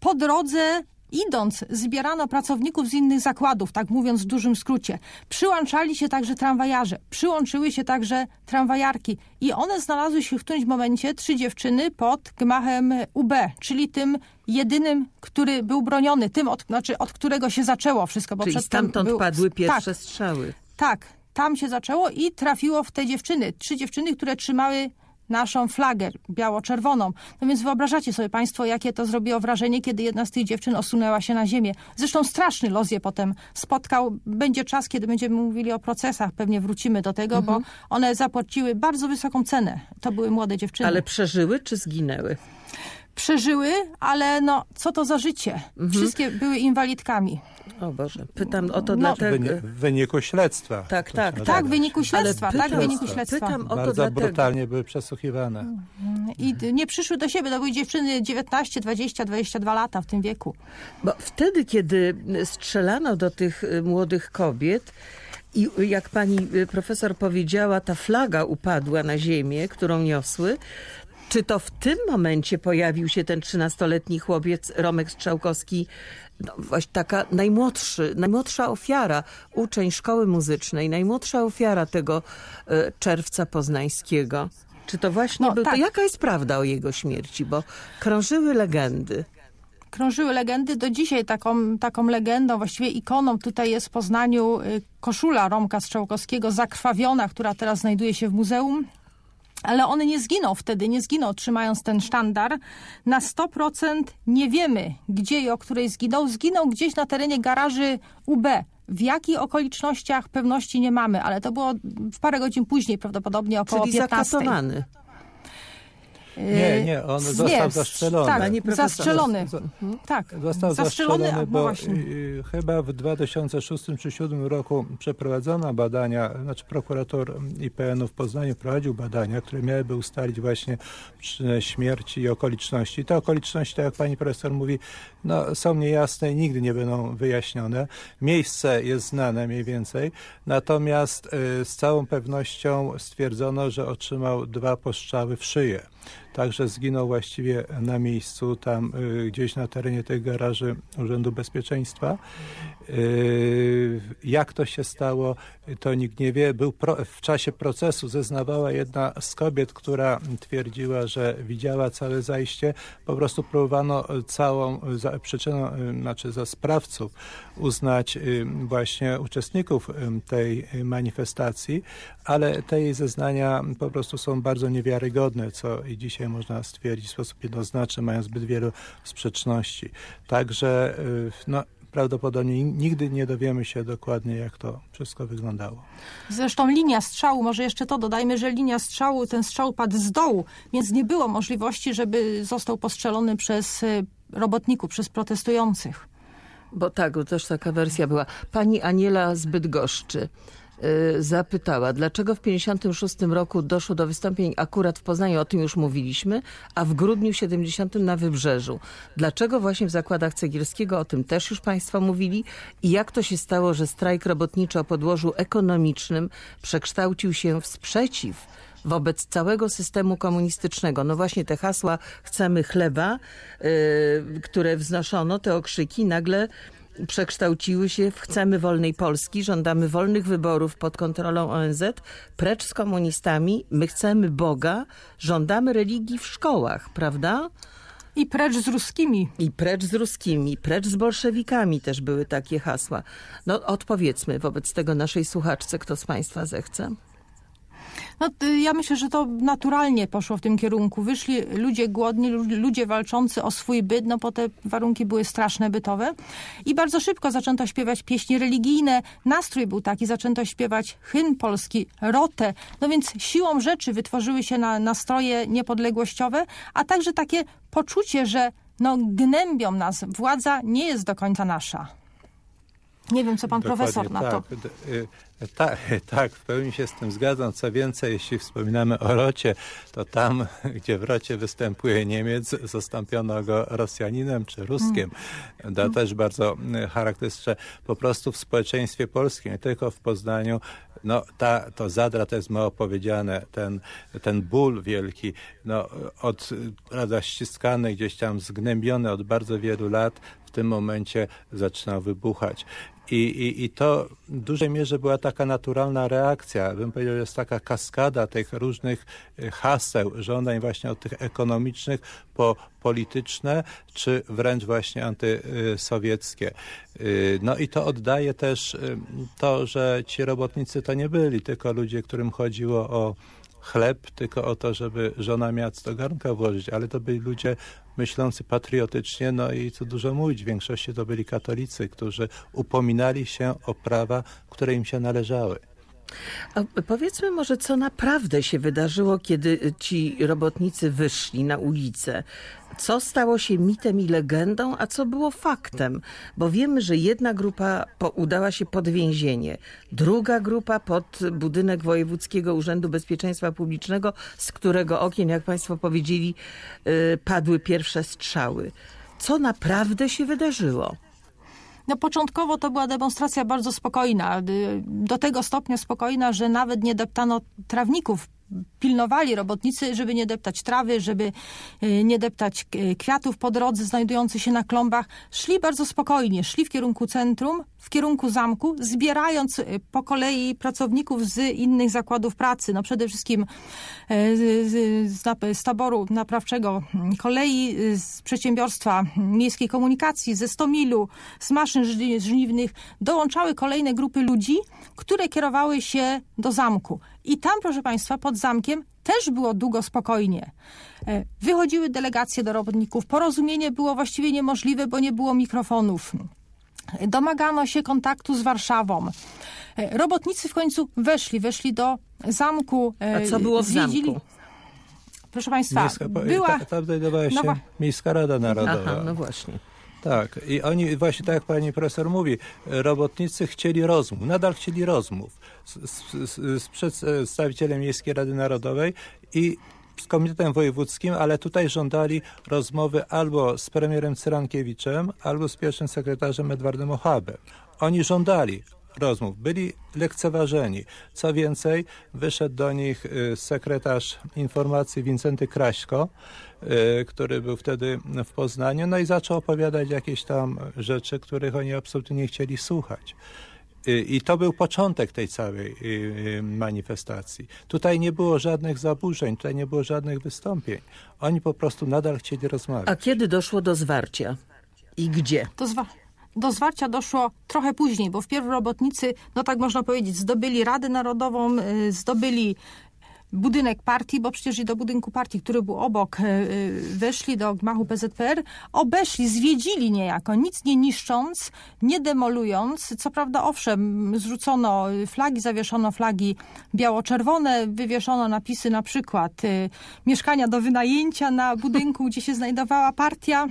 po drodze Idąc, zbierano pracowników z innych zakładów, tak mówiąc w dużym skrócie. Przyłączali się także tramwajarze, przyłączyły się także tramwajarki i one znalazły się w którymś momencie, trzy dziewczyny, pod gmachem UB, czyli tym jedynym, który był broniony, tym, od, znaczy, od którego się zaczęło wszystko. Bo czyli stamtąd był... padły pierwsze tak, strzały. Tak, tam się zaczęło i trafiło w te dziewczyny. Trzy dziewczyny, które trzymały naszą flagę biało-czerwoną. No więc wyobrażacie sobie Państwo, jakie to zrobiło wrażenie, kiedy jedna z tych dziewczyn osunęła się na ziemię. Zresztą straszny los je potem spotkał. Będzie czas, kiedy będziemy mówili o procesach, pewnie wrócimy do tego, mhm. bo one zapłaciły bardzo wysoką cenę. To były młode dziewczyny. Ale przeżyły czy zginęły? Przeżyły, ale no, co to za życie? Mhm. Wszystkie były inwalidkami. O Boże, pytam o to no, dlatego... W wyniku śledztwa. Tak, tak. Tak, w wyniku śledztwa, pytam, tak, w wyniku śledztwa. Pytam o to Bardzo dlatego. brutalnie były przesłuchiwane. I nie przyszły do siebie, to były dziewczyny 19, 20, 22 lata w tym wieku. Bo wtedy, kiedy strzelano do tych y, młodych kobiet, i jak pani y, profesor powiedziała, ta flaga upadła na ziemię, którą niosły, czy to w tym momencie pojawił się ten trzynastoletni chłopiec Romek Strzałkowski, no właśnie taka najmłodszy, najmłodsza ofiara, uczeń szkoły muzycznej, najmłodsza ofiara tego e, czerwca poznańskiego? Czy to właśnie No, był... tak. To jaka jest prawda o jego śmierci? Bo krążyły legendy. krążyły legendy. Do dzisiaj taką, taką legendą, właściwie ikoną tutaj jest w Poznaniu y, koszula Romka Strzałkowskiego, zakrwawiona, która teraz znajduje się w muzeum. Ale on nie zginął wtedy, nie zginął trzymając ten sztandar. Na 100% nie wiemy, gdzie i o której zginął. Zginął gdzieś na terenie garaży UB. W jakich okolicznościach pewności nie mamy, ale to było w parę godzin później, prawdopodobnie około Czyli 15. zakatowany. Nie, nie, on Nie, został zastrzelony. Tak, zastrzelony. Tak, Został zastrzelony, a, bo no właśnie. y, chyba w 2006 czy 2007 roku przeprowadzono badania, znaczy prokurator IPN-u w Poznaniu prowadził badania, które miałyby ustalić właśnie przyczynę śmierci i okoliczności. Te okoliczności, tak jak pani profesor mówi, no, są niejasne i nigdy nie będą wyjaśnione. Miejsce jest znane mniej więcej, natomiast y, z całą pewnością stwierdzono, że otrzymał dwa postrzały w szyję. Także zginął właściwie na miejscu, tam y, gdzieś na terenie tej garaży Urzędu Bezpieczeństwa. Y, jak to się stało, to nikt nie wie. Był pro, w czasie procesu zeznawała jedna z kobiet, która twierdziła, że widziała całe zajście. Po prostu próbowano całą za, przyczyną, y, znaczy za sprawców uznać y, właśnie uczestników y, tej manifestacji, ale te jej zeznania po prostu są bardzo niewiarygodne, co i dzisiaj można stwierdzić w sposób jednoznaczny, mają zbyt wielu sprzeczności. Także y, no, prawdopodobnie nigdy nie dowiemy się dokładnie, jak to wszystko wyglądało. Zresztą linia strzału, może jeszcze to dodajmy, że linia strzału, ten strzał padł z dołu, więc nie było możliwości, żeby został postrzelony przez y, robotników, przez protestujących. Bo tak, bo też taka wersja była. Pani Aniela z Bydgoszczy y, zapytała, dlaczego w 56 roku doszło do wystąpień akurat w Poznaniu, o tym już mówiliśmy, a w grudniu 70 na Wybrzeżu. Dlaczego właśnie w zakładach Cegielskiego, o tym też już państwo mówili i jak to się stało, że strajk robotniczy o podłożu ekonomicznym przekształcił się w sprzeciw wobec całego systemu komunistycznego. No właśnie te hasła chcemy chleba, yy, które wznoszono, te okrzyki nagle przekształciły się w chcemy wolnej Polski, żądamy wolnych wyborów pod kontrolą ONZ, precz z komunistami, my chcemy Boga, żądamy religii w szkołach, prawda? I precz z ruskimi. I precz z ruskimi, precz z bolszewikami też były takie hasła. No odpowiedzmy wobec tego naszej słuchaczce, kto z Państwa zechce. No, y, ja myślę, że to naturalnie poszło w tym kierunku. Wyszli ludzie głodni, lu- ludzie walczący o swój byt, no bo te warunki były straszne bytowe. I bardzo szybko zaczęto śpiewać pieśni religijne. Nastrój był taki, zaczęto śpiewać hymn polski, rotę. No więc siłą rzeczy wytworzyły się na, nastroje niepodległościowe, a także takie poczucie, że no, gnębią nas, władza nie jest do końca nasza. Nie wiem, co pan Dokładnie profesor na to. tak. Y, Tak, tak, w pełni się z tym zgadzam. Co więcej, jeśli wspominamy o Rocie, to tam, gdzie w Rocie występuje Niemiec, zastąpiono go Rosjaninem czy Ruskiem. To też bardzo y, charakterystyczne. Po prostu w społeczeństwie polskim, nie tylko w Poznaniu, no ta, to zadra to jest mało powiedziane, ten, ten ból wielki, no od, y, prawda, ściskany, gdzieś tam zgnębiony od bardzo wielu lat, tym momencie zaczynał wybuchać. I, i, I to w dużej mierze była taka naturalna reakcja. Bym powiedział, jest taka kaskada tych różnych y, haseł, żądań właśnie od tych ekonomicznych po polityczne, czy wręcz właśnie antysowieckie. Y, No i to oddaje też y, to, że ci robotnicy to nie byli tylko ludzie, którym chodziło o chleb, tylko o to, żeby żona miała co do garnka włożyć, ale to byli ludzie myślący patriotycznie, no i co dużo mówić, w większości to byli katolicy, którzy upominali się o prawa, które im się należały. A powiedzmy może, co naprawdę się wydarzyło, kiedy ci robotnicy wyszli na ulicę. Co stało się mitem i legendą, a co było faktem? Bo wiemy, że jedna grupa udała się pod więzienie, druga grupa pod budynek Wojewódzkiego Urzędu Bezpieczeństwa Publicznego, z którego okien, jak państwo powiedzieli, y, padły pierwsze strzały. Co naprawdę się wydarzyło? No początkowo to była demonstracja bardzo spokojna. y, Do tego stopnia spokojna, że nawet nie deptano trawników pilnowali robotnicy, żeby nie deptać trawy, żeby y, nie deptać y, kwiatów po drodze znajdujących się na klombach. Szli bardzo spokojnie, szli w kierunku centrum, w kierunku zamku, zbierając y, po kolei pracowników z innych zakładów pracy. No przede wszystkim z, z, z, taboru naprawczego kolei, z przedsiębiorstwa miejskiej komunikacji, ze Stomilu, z maszyn żniwnych dołączały kolejne grupy ludzi, które kierowały się do zamku. I tam, proszę Państwa, pod zamkiem też było długo spokojnie. E, wychodziły delegacje do robotników. Porozumienie było właściwie niemożliwe, bo nie było mikrofonów. Domagano się kontaktu z Warszawą. E, robotnicy w końcu weszli, weszli do zamku. E, A co było w zamku? Proszę Państwa, Miejska, była... Tam znajdowała się no, Miejska Rada Narodowa. Aha, no właśnie. Tak, i oni właśnie tak jak pani profesor mówi, robotnicy chcieli rozmów, nadal chcieli rozmów z, z, z przedstawicielem Miejskiej Rady Narodowej i z Komitetem Wojewódzkim, ale tutaj żądali rozmowy albo z premierem Cyrankiewiczem, albo z pierwszym sekretarzem Edwardem Ochabem. Oni żądali rozmów, byli lekceważeni. Co więcej, wyszedł do nich y, sekretarz informacji Wincenty Kraśko, który był wtedy w Poznaniu, no i zaczął opowiadać jakieś tam rzeczy, których oni absolutnie nie chcieli słuchać. Y, I to był początek tej całej manifestacji. Tutaj nie było żadnych zaburzeń, tutaj nie było żadnych wystąpień. Oni po prostu nadal chcieli rozmawiać. A kiedy doszło do zwarcia? I gdzie? To zwa do zwarcia doszło trochę później, bo wpierw robotnicy, no tak można powiedzieć, zdobyli Radę Narodową, y, zdobyli budynek partii, bo przecież i do budynku partii, który był obok, y, y, weszli do gmachu PZPR, obeszli, zwiedzili niejako, nic nie niszcząc, nie demolując. Co prawda, owszem, zrzucono flagi, zawieszono flagi biało-czerwone, wywieszono napisy na przykład mieszkania do wynajęcia na budynku, gdzie się znajdowała partia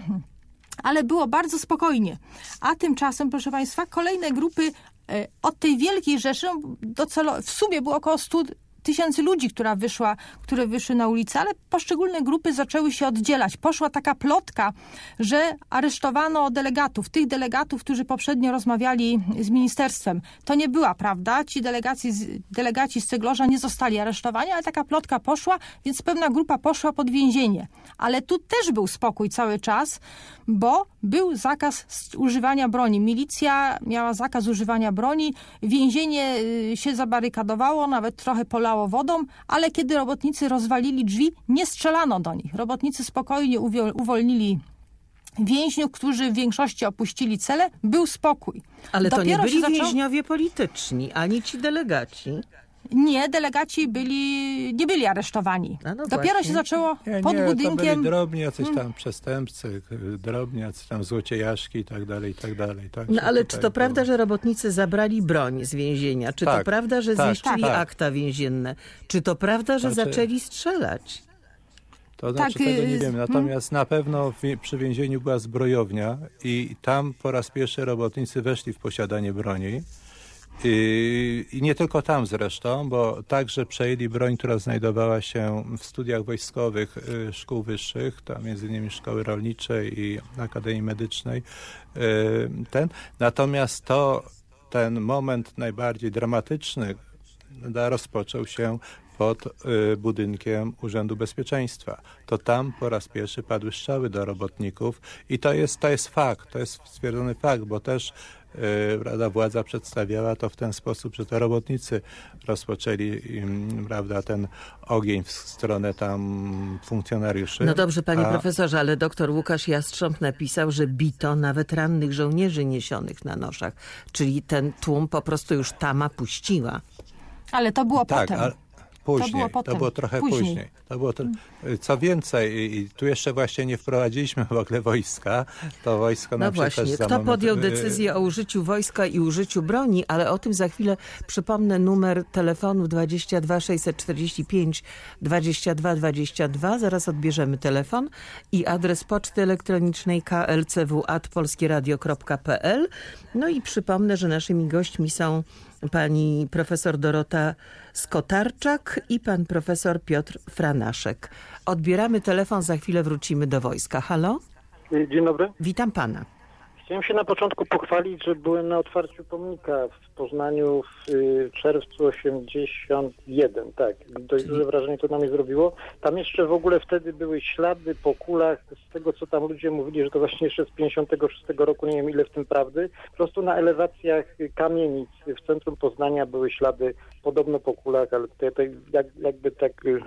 ale było bardzo spokojnie. A tymczasem, proszę Państwa, kolejne grupy e, od tej wielkiej rzeszy docelo, w sumie było około 100 tysięcy ludzi, która wyszła, które wyszły na ulicę, ale poszczególne grupy zaczęły się oddzielać. Poszła taka plotka, że aresztowano delegatów, tych delegatów, którzy poprzednio rozmawiali z ministerstwem. To nie była prawda. Ci delegaci, delegaci z Ceglorza nie zostali aresztowani, ale taka plotka poszła, więc pewna grupa poszła pod więzienie. Ale tu też był spokój cały czas, bo był zakaz używania broni. Milicja miała zakaz używania broni, więzienie y, się zabarykadowało, nawet trochę polało wodą, ale kiedy robotnicy rozwalili drzwi, nie strzelano do nich. Robotnicy spokojnie uwolnili więźniów, którzy w większości opuścili cele, był spokój. Ale to Dopiero nie byli zaczął... więźniowie polityczni, ani ci delegaci. Nie, delegaci byli, nie byli aresztowani. No Dopiero właśnie. się zaczęło nie, pod nie, budynkiem. To byli drobni jacyś tam hmm. przestępcy, drobni jacyś tam złociejaszki i tak dalej, i tak dalej. Tak, no ale czy to było... prawda, że robotnicy zabrali broń z więzienia? Czy tak, to prawda, że tak, zniszczyli tak. akta więzienne? Czy to prawda, że znaczy... zaczęli strzelać? To znaczy tak, tego nie y, wiem. Hmm? Natomiast na pewno w, przy więzieniu była zbrojownia i tam po raz pierwszy robotnicy weszli w posiadanie broni. I nie tylko tam zresztą, bo także przejęli broń, która znajdowała się w studiach wojskowych y, szkół wyższych, tam między innymi szkoły rolniczej i Akademii Medycznej. Y, ten. Natomiast to ten moment najbardziej dramatyczny rozpoczął się pod budynkiem Urzędu Bezpieczeństwa. To tam po raz pierwszy padły strzały do robotników i to jest, to jest fakt, to jest stwierdzony fakt, bo też Rada władza przedstawiała to w ten sposób, że to robotnicy rozpoczęli prawda, ten ogień w stronę tam funkcjonariuszy. No dobrze, panie a... profesorze, ale doktor Łukasz Jastrząb napisał, że bito nawet rannych żołnierzy niesionych na noszach, czyli ten tłum po prostu już tama puściła. Ale to było tak, potem. Później, to było, potem. to było trochę później. później. To było to, co więcej, i tu jeszcze właśnie nie wprowadziliśmy w ogóle wojska, to wojsko no nam właśnie, się też kto podjął decyzję o użyciu wojska i użyciu broni, ale o tym za chwilę przypomnę numer telefonu 22 645 22 22. Zaraz odbierzemy telefon i adres poczty elektronicznej klcw.polskieradio.pl. No i przypomnę, że naszymi gośćmi są pani profesor Dorota Skotarczak i pan profesor Piotr Franaszek. Odbieramy telefon, za chwilę wrócimy do wojska. Halo? Dzień dobry. Witam pana. Chciałem się na początku pochwalić, że byłem na otwarciu pomnika w Poznaniu w y, czerwcu 81, tak. Dość duże wrażenie to na mnie zrobiło. Tam jeszcze w ogóle wtedy były ślady po kulach, z tego co tam ludzie mówili, że to właśnie jeszcze z 56 roku, nie wiem ile w tym prawdy. Po prostu na elewacjach kamienic w centrum Poznania były ślady podobno po kulach, ale to jak, jakby tak y,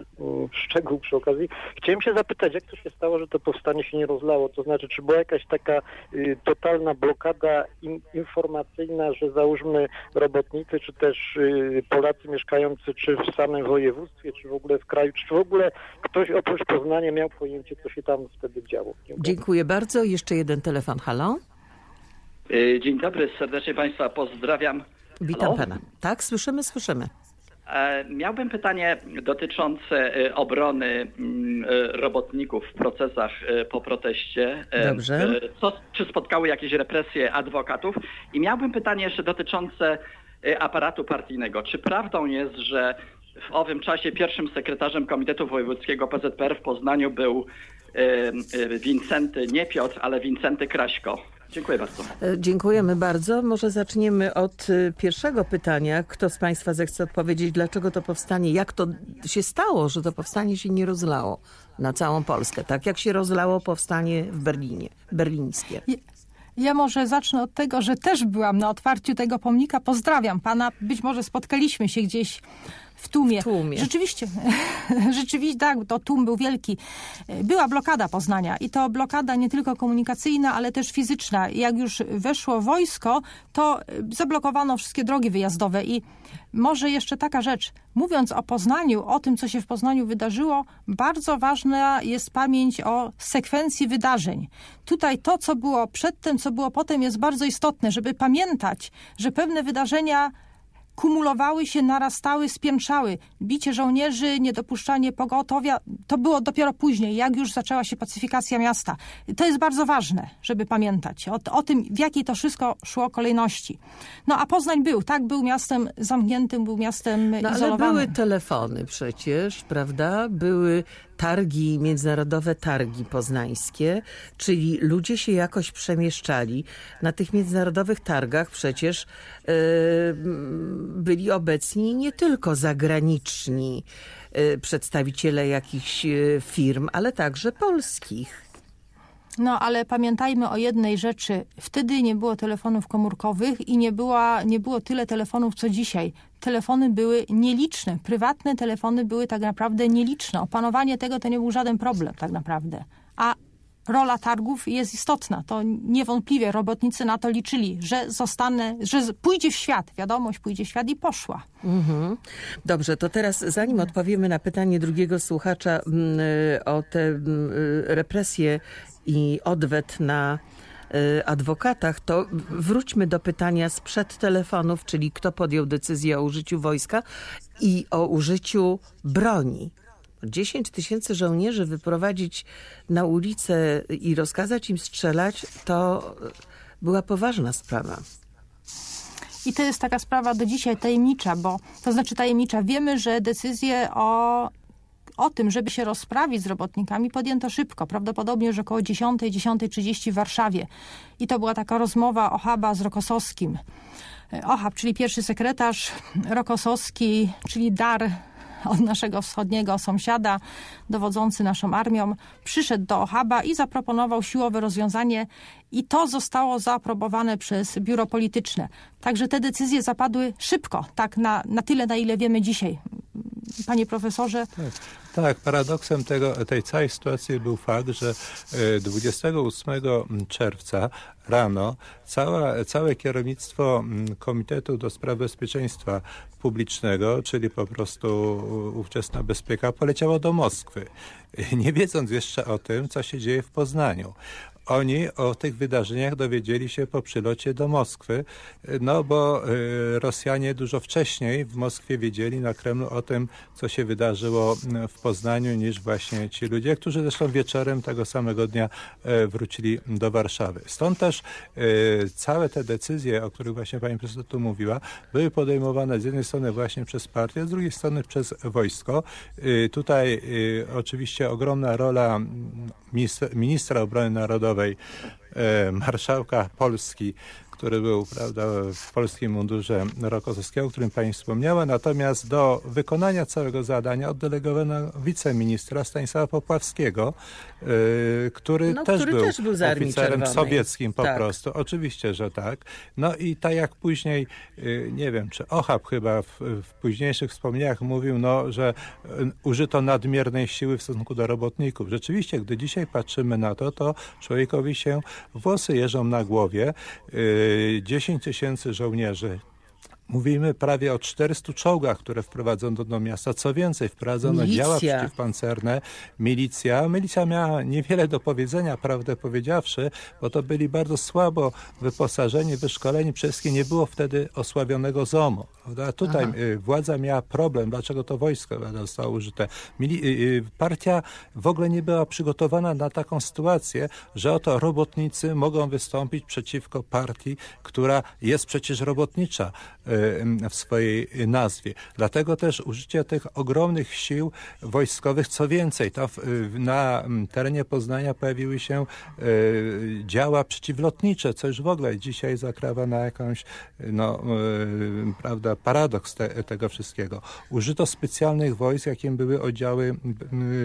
szczegół przy okazji. Chciałem się zapytać, jak to się stało, że to powstanie się nie rozlało? To znaczy, czy była jakaś taka y, totalna blokada in, informacyjna, że załóżmy robotnicy, czy też y, Polacy mieszkający czy w samym województwie, czy w ogóle w kraju, czy w ogóle ktoś oprócz Poznania miał pojęcie, co się tam wtedy działo? Dziękuję bardzo. Jeszcze jeden telefon. Halo? Y, Dzień dobry, serdecznie Państwa pozdrawiam. Witam Halo? pana. Tak, słyszymy, słyszymy. E, Miałbym pytanie dotyczące e, obrony mm, e, robotników w procesach po proteście. Dobrze. Co, czy spotkały jakieś represje adwokatów? I miałbym pytanie jeszcze dotyczące aparatu partyjnego. Czy prawdą jest, że w owym czasie pierwszym sekretarzem Komitetu Wojewódzkiego PZPR w Poznaniu był Wincenty, nie Piotr, ale Wincenty Kraśko? Dziękuję bardzo. E, Dziękujemy bardzo. Może zaczniemy od e, pierwszego pytania. Kto z Państwa zechce odpowiedzieć, dlaczego to powstanie, jak to się stało, że to powstanie się nie rozlało na całą Polskę, tak jak się rozlało powstanie w Berlinie, berlińskie. Ja może zacznę od tego, że też byłam na otwarciu tego pomnika. Pozdrawiam pana. Być może spotkaliśmy się gdzieś w tłumie. W tłumie. Rzeczywiście, rzeczywiście tak, to tłum był wielki. Była blokada Poznania i to blokada nie tylko komunikacyjna, ale też fizyczna. Jak już weszło wojsko, to zablokowano wszystkie drogi wyjazdowe i może jeszcze taka rzecz. Mówiąc o Poznaniu, o tym, co się w Poznaniu wydarzyło, bardzo ważna jest pamięć o sekwencji wydarzeń. Tutaj to, co było przedtem, co było potem, jest bardzo istotne, żeby pamiętać, że pewne wydarzenia kumulowały się, narastały, spiętrzały. Bicie żołnierzy, niedopuszczanie pogotowia, to było dopiero później, jak już zaczęła się pacyfikacja miasta. To jest bardzo ważne, żeby pamiętać o, o tym, w jakiej to wszystko szło kolejności. No a Poznań był, tak, był miastem zamkniętym, był miastem No, ale izolowanym. były telefony przecież, prawda? Były targi, międzynarodowe targi poznańskie, czyli ludzie się jakoś przemieszczali. Na tych międzynarodowych targach przecież e, byli obecni nie tylko zagraniczni e, przedstawiciele jakichś e, firm, ale także polskich. No, ale pamiętajmy o jednej rzeczy. Wtedy nie było telefonów komórkowych i nie, była, nie było tyle telefonów, co dzisiaj. Telefony były nieliczne. Prywatne telefony były tak naprawdę nieliczne. Opanowanie tego to nie był żaden problem tak naprawdę. A rola targów jest istotna. To niewątpliwie robotnicy na to liczyli, że zostanę, że pójdzie w świat. Wiadomość pójdzie w świat i poszła. Mhm. Dobrze, to teraz zanim odpowiemy na pytanie drugiego słuchacza mm, y, o te mm, y, represje i odwet na adwokatach, to wróćmy do pytania sprzed telefonów, czyli kto podjął decyzję o użyciu wojska i o użyciu broni. 10 tysięcy żołnierzy wyprowadzić na ulicę i rozkazać im strzelać, to była poważna sprawa. I to jest taka sprawa do dzisiaj tajemnicza, bo to znaczy tajemnicza. Wiemy, że decyzję o, o tym, żeby się rozprawić z robotnikami, podjęto szybko. Prawdopodobnie już około 10, 10.30 w Warszawie. I to była taka rozmowa Ochaba z Rokosowskim. E, Ochab, czyli pierwszy sekretarz, Rokosowski, czyli dar od naszego wschodniego sąsiada, dowodzący naszą armią, przyszedł do Ochaba i zaproponował siłowe rozwiązanie i to zostało zaaprobowane przez biuro polityczne. Także te decyzje zapadły szybko, tak na, na tyle, na ile wiemy dzisiaj. Panie profesorze, Tak, paradoksem tego, tej całej sytuacji był fakt, że e, 28 czerwca rano cała, całe kierownictwo mm, Komitetu do Spraw Bezpieczeństwa Publicznego, czyli po prostu ówczesna bezpieka, poleciało do Moskwy, nie wiedząc jeszcze o tym, co się dzieje w Poznaniu. Oni o tych wydarzeniach dowiedzieli się po przylocie do Moskwy, no bo y, Rosjanie dużo wcześniej w Moskwie wiedzieli na Kremlu o tym, co się wydarzyło y, w Poznaniu, niż właśnie ci ludzie, którzy zresztą wieczorem tego samego dnia y, wrócili do Warszawy. Stąd też całe te decyzje, o których właśnie pani profesor tu mówiła, były podejmowane z jednej strony właśnie przez partię, a z drugiej strony przez wojsko. Tutaj oczywiście ogromna rola mm, ministra obrony narodowej e, marszałka Polski, który był prawda, w polskim mundurze Rokossowskiego, o którym pani wspomniała. Natomiast do wykonania całego zadania oddelegowano wiceministra Stanisława Popławskiego, y, który, No, też, który był też był oficerem Czerwonej. sowieckim po Tak. prostu. Oczywiście, że tak. No i tak jak później, y, nie wiem, czy Ochab chyba w, w późniejszych wspomnieniach mówił, no, że y, użyto nadmiernej siły w stosunku do robotników. Rzeczywiście, gdy dzisiaj patrzymy na to, to człowiekowi się włosy jeżą na głowie. Y, 10 tysięcy żołnierzy. Mówimy prawie o 400 czołgach, które wprowadzono do miasta. Co więcej, wprowadzono Milicja. działa przeciwpancerne, milicja. Milicja miała niewiele do powiedzenia, prawdę powiedziawszy, bo to byli bardzo słabo wyposażeni, wyszkoleni. Przede wszystkim nie było wtedy osławionego ZOMO. A tutaj y, władza miała problem, dlaczego to wojsko zostało użyte. Y, y, partia w ogóle nie była przygotowana na taką sytuację, że oto robotnicy mogą wystąpić przeciwko partii, która jest przecież robotnicza w swojej nazwie. Dlatego też użycie tych ogromnych sił wojskowych, co więcej, to y, na terenie Poznania pojawiły się y, działa przeciwlotnicze, co już w ogóle dzisiaj zakrawa na jakąś, no, y, prawda, paradoks te, tego wszystkiego. Użyto specjalnych wojsk, jakim były oddziały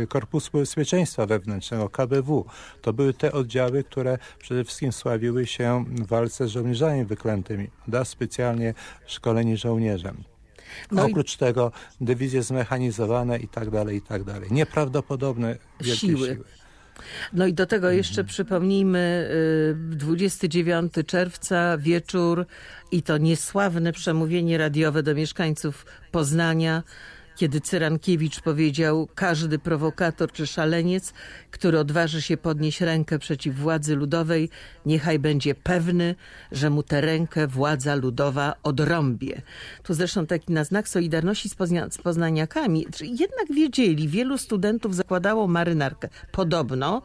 y, Korpusu Bezpieczeństwa Wewnętrznego, KBW. To były te oddziały, które przede wszystkim sławiły się w walce z żołnierzami wyklętymi. Da specjalnie szkoleni żołnierzem. No i- Oprócz tego dywizje zmechanizowane i tak dalej, i tak dalej. Nieprawdopodobne wielkie Siły. siły. No i do tego jeszcze przypomnijmy y, 29 czerwca wieczór i to niesławne przemówienie radiowe do mieszkańców Poznania, kiedy Cyrankiewicz powiedział, każdy prowokator czy szaleniec, który odważy się podnieść rękę przeciw władzy ludowej, niechaj będzie pewny, że mu tę rękę władza ludowa odrąbie. Tu zresztą taki na znak solidarności z, Poznia- z poznaniakami. Jednak wiedzieli, wielu studentów zakładało marynarkę. Podobno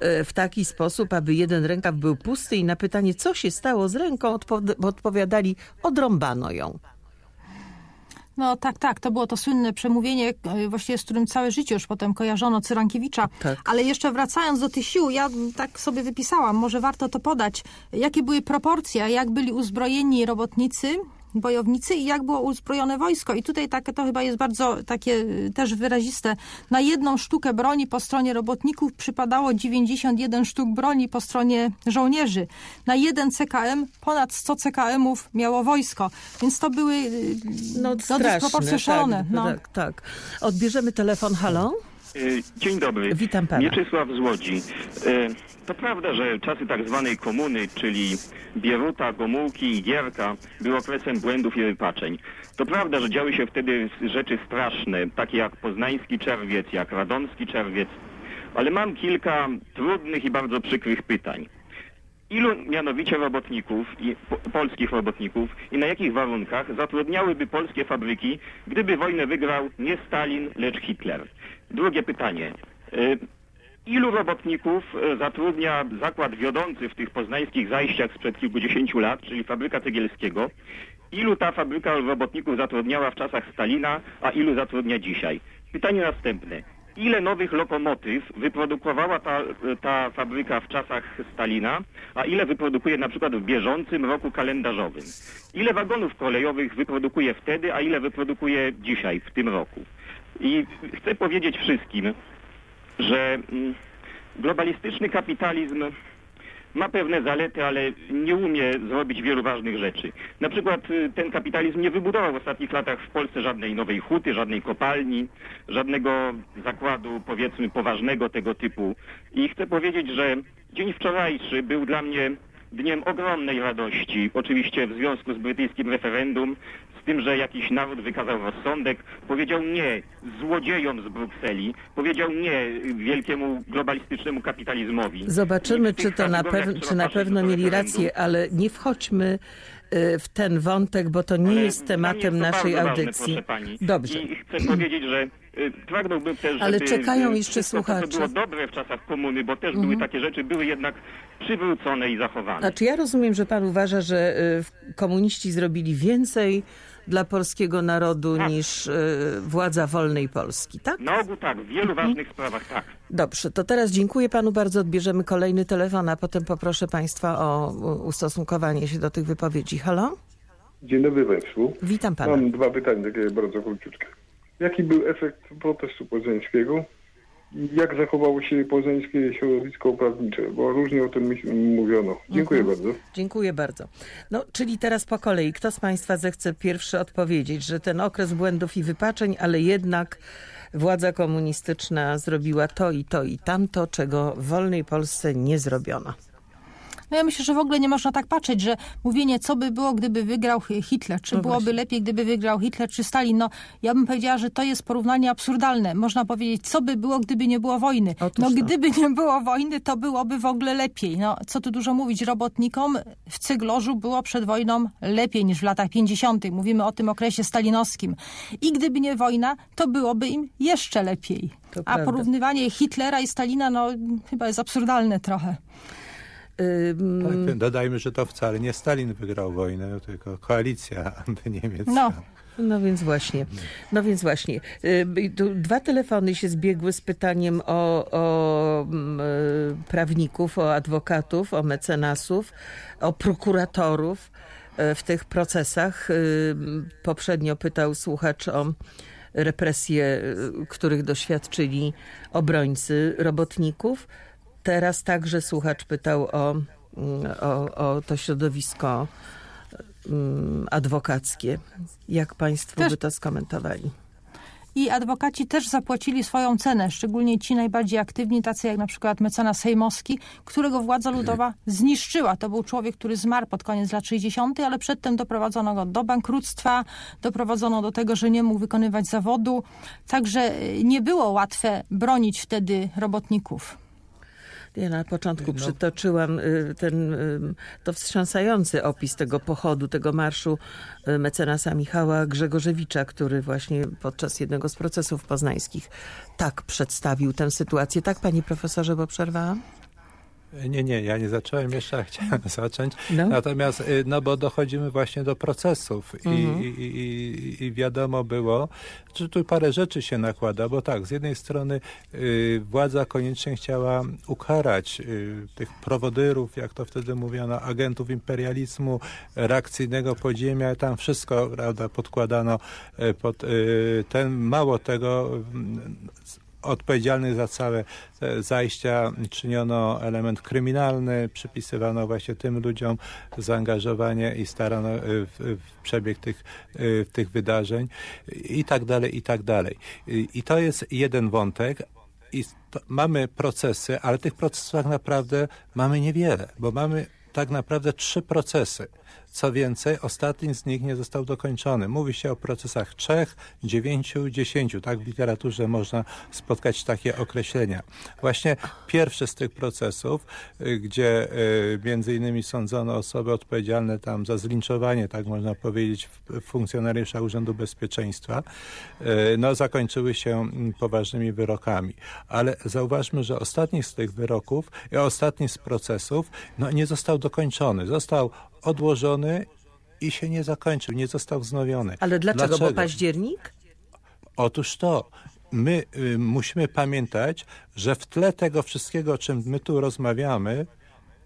e, w taki sposób, aby jeden rękaw był pusty i na pytanie, co się stało z ręką, odpo- odpowiadali, odrąbano ją. No tak, tak, to było to słynne przemówienie, e, właściwie z którym całe życie już potem kojarzono Cyrankiewicza. Tak. Ale jeszcze wracając do tych sił, ja tak sobie wypisałam, może warto to podać, jakie były proporcje, jak byli uzbrojeni robotnicy, bojownicy i jak było uzbrojone wojsko. I tutaj takie to chyba jest bardzo takie y, też wyraziste. Na jedną sztukę broni po stronie robotników przypadało 91 sztuk broni po stronie żołnierzy. Na jeden CKM ponad 100 CKM-ów miało wojsko. Więc to były y, No, no, straszne. dysproporcje szalone. Tak, No. tak, tak. Odbierzemy telefon. Halo? Y, Dzień dobry. Witam pana. Mieczysław z Łodzi. Y, To prawda, że czasy tak zwanej komuny, czyli Bieruta, Gomułki i Gierka, były okresem błędów i wypaczeń. To prawda, że działy się wtedy rzeczy straszne, takie jak poznański czerwiec, jak radomski czerwiec, ale mam kilka trudnych i bardzo przykrych pytań. Ilu mianowicie robotników, i, po, polskich robotników i na jakich warunkach zatrudniałyby polskie fabryki, gdyby wojnę wygrał nie Stalin, lecz Hitler? Drugie pytanie. Y, Ilu robotników e, zatrudnia zakład wiodący w tych poznańskich zajściach sprzed kilkudziesięciu lat, czyli fabryka Cegielskiego? Ilu ta fabryka robotników zatrudniała w czasach Stalina, a ilu zatrudnia dzisiaj? Pytanie następne. Ile nowych lokomotyw wyprodukowała ta, ta fabryka w czasach Stalina, a ile wyprodukuje na przykład w bieżącym roku kalendarzowym? Ile wagonów kolejowych wyprodukuje wtedy, a ile wyprodukuje dzisiaj, w tym roku? I chcę powiedzieć wszystkim, że mm, globalistyczny kapitalizm ma pewne zalety, ale nie umie zrobić wielu ważnych rzeczy. Na przykład y, ten kapitalizm nie wybudował w ostatnich latach w Polsce żadnej nowej huty, żadnej kopalni, żadnego zakładu powiedzmy poważnego tego typu. I chcę powiedzieć, że dzień wczorajszy był dla mnie dniem ogromnej radości, oczywiście w związku z brytyjskim referendum, z tym, że jakiś naród wykazał rozsądek, powiedział nie złodziejom z Brukseli, powiedział nie wielkiemu globalistycznemu kapitalizmowi. Zobaczymy, czy to na, pew- czy na pewno mieli rację, ale nie wchodźmy y, w ten wątek, bo to nie Ale jest tematem jest naszej ważne, audycji. pani. Dobrze. I chcę powiedzieć, że pragnąłbym też, Ale żeby czekają y, jeszcze to, co słuchacze. Mhm. było dobre w czasach komuny, bo też były takie rzeczy, były jednak przywrócone i zachowane. Znaczy ja rozumiem, że pan uważa, że y, komuniści zrobili więcej dla polskiego narodu Tak. niż y, władza wolnej Polski, tak? Na ogół tak, w wielu Mhm. ważnych sprawach tak. Dobrze, to teraz dziękuję panu bardzo. Odbierzemy kolejny telefon, a potem poproszę państwa o ustosunkowanie się do tych wypowiedzi. Halo? Dzień dobry Państwu. Witam pana. Mam dwa pytania, takie bardzo króciutkie. Jaki był efekt protestu poznańskiego jak zachowało się poznańskie środowisko prawnicze? Bo różnie o tym mówiono. Dziękuję Mhm. bardzo. Dziękuję bardzo. No, czyli teraz po kolei. Kto z państwa zechce pierwszy odpowiedzieć, że ten okres błędów i wypaczeń, ale jednak władza komunistyczna zrobiła to i to i tamto, czego w wolnej Polsce nie zrobiono. No ja myślę, że w ogóle nie można tak patrzeć, że mówienie, co by było, gdyby wygrał Hi- Hitler, czy No byłoby właśnie. lepiej, gdyby wygrał Hitler, czy Stalin. No ja bym powiedziała, że to jest porównanie absurdalne. Można powiedzieć, co by było, gdyby nie było wojny. Otóż No to. gdyby nie było wojny, to byłoby w ogóle lepiej. No co tu dużo mówić, robotnikom w Cyglorzu było przed wojną lepiej niż w latach 50. Mówimy o tym okresie stalinowskim. I gdyby nie wojna, to byłoby im jeszcze lepiej. To A prawda. porównywanie Hitlera i Stalina, no chyba jest absurdalne trochę. Tak, dodajmy, że to wcale nie Stalin wygrał wojnę, tylko koalicja antyniemiecka. No. No więc właśnie, no więc właśnie. Dwa telefony się zbiegły z pytaniem o, o mm, y, prawników, o adwokatów, o mecenasów, o prokuratorów y, w tych procesach. Poprzednio pytał słuchacz o represje, y, których doświadczyli obrońcy robotników. Teraz także słuchacz pytał o, mm, o, o to środowisko mm, adwokackie. Jak państwo Też- by to skomentowali? I adwokaci też zapłacili swoją cenę, szczególnie ci najbardziej aktywni, tacy jak na przykład mecenas Sejmowski, którego władza ludowa zniszczyła. To był człowiek, który zmarł pod koniec lat 60., ale przedtem doprowadzono go do bankructwa, doprowadzono do tego, że nie mógł wykonywać zawodu. Także y, nie było łatwe bronić wtedy robotników. Ja na początku No. przytoczyłam y, ten y, to wstrząsający opis tego pochodu, tego marszu y, mecenasa Michała Grzegorzewicza, który właśnie podczas jednego z procesów poznańskich tak przedstawił tę sytuację. Tak, panie profesorze, bo przerwałam? Nie, nie, ja nie zacząłem jeszcze, chciałem zacząć. No. Natomiast, y, no bo dochodzimy właśnie do procesów i, Mhm. i, i, i wiadomo było, że tu parę rzeczy się nakłada, bo tak, z jednej strony y, władza koniecznie chciała ukarać y, tych prowodyrów, jak to wtedy mówiono, agentów imperializmu, reakcyjnego podziemia, tam wszystko, prawda, podkładano y, pod y, ten, mało tego, mm, odpowiedzialnych za całe zajścia czyniono element kryminalny, przypisywano właśnie tym ludziom zaangażowanie i starano y, w, w przebieg tych, y, tych wydarzeń i tak dalej, i tak dalej. I to jest jeden wątek. I to, mamy procesy, ale tych procesów tak naprawdę mamy niewiele, bo mamy tak naprawdę trzy procesy. Co więcej, ostatni z nich nie został dokończony. Mówi się o procesach trzech, dziewięciu, dziesięciu. Tak w literaturze można spotkać takie określenia. Właśnie pierwszy z tych procesów, y, gdzie y, między innymi sądzono osoby odpowiedzialne tam za zlinczowanie, tak można powiedzieć, funkcjonariusza Urzędu Bezpieczeństwa, y, no zakończyły się mm, poważnymi wyrokami. Ale zauważmy, że ostatni z tych wyroków ostatni z procesów no, nie został dokończony. Został odłożony i się nie zakończył, nie został wznowiony. Ale dlaczego? Bo październik? Otóż to, my y, musimy pamiętać, że w tle tego wszystkiego, o czym my tu rozmawiamy,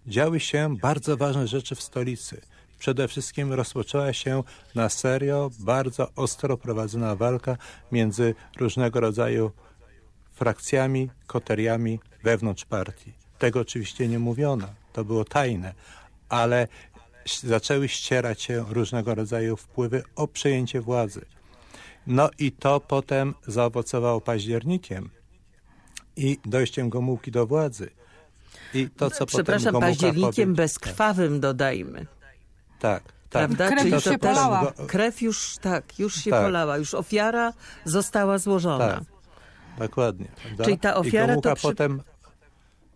działy się bardzo ważne rzeczy w stolicy. Przede wszystkim rozpoczęła się na serio bardzo ostro prowadzona walka między różnego rodzaju frakcjami, koteriami wewnątrz partii. Tego oczywiście nie mówiono, to było tajne, ale zaczęły ścierać się różnego rodzaju wpływy o przejęcie władzy. No i to potem zaowocowało październikiem i dojściem Gomułki do władzy. I to, co Przepraszam, potem październikiem powie- bezkrwawym dodajmy. Tak, tak. Prawda? Krew Czyli już to się polała. Go- krew już tak, już się Tak. polała, już ofiara została złożona. Tak, dokładnie. Prawda? Czyli ta I ofiara to Gomułka przy- potem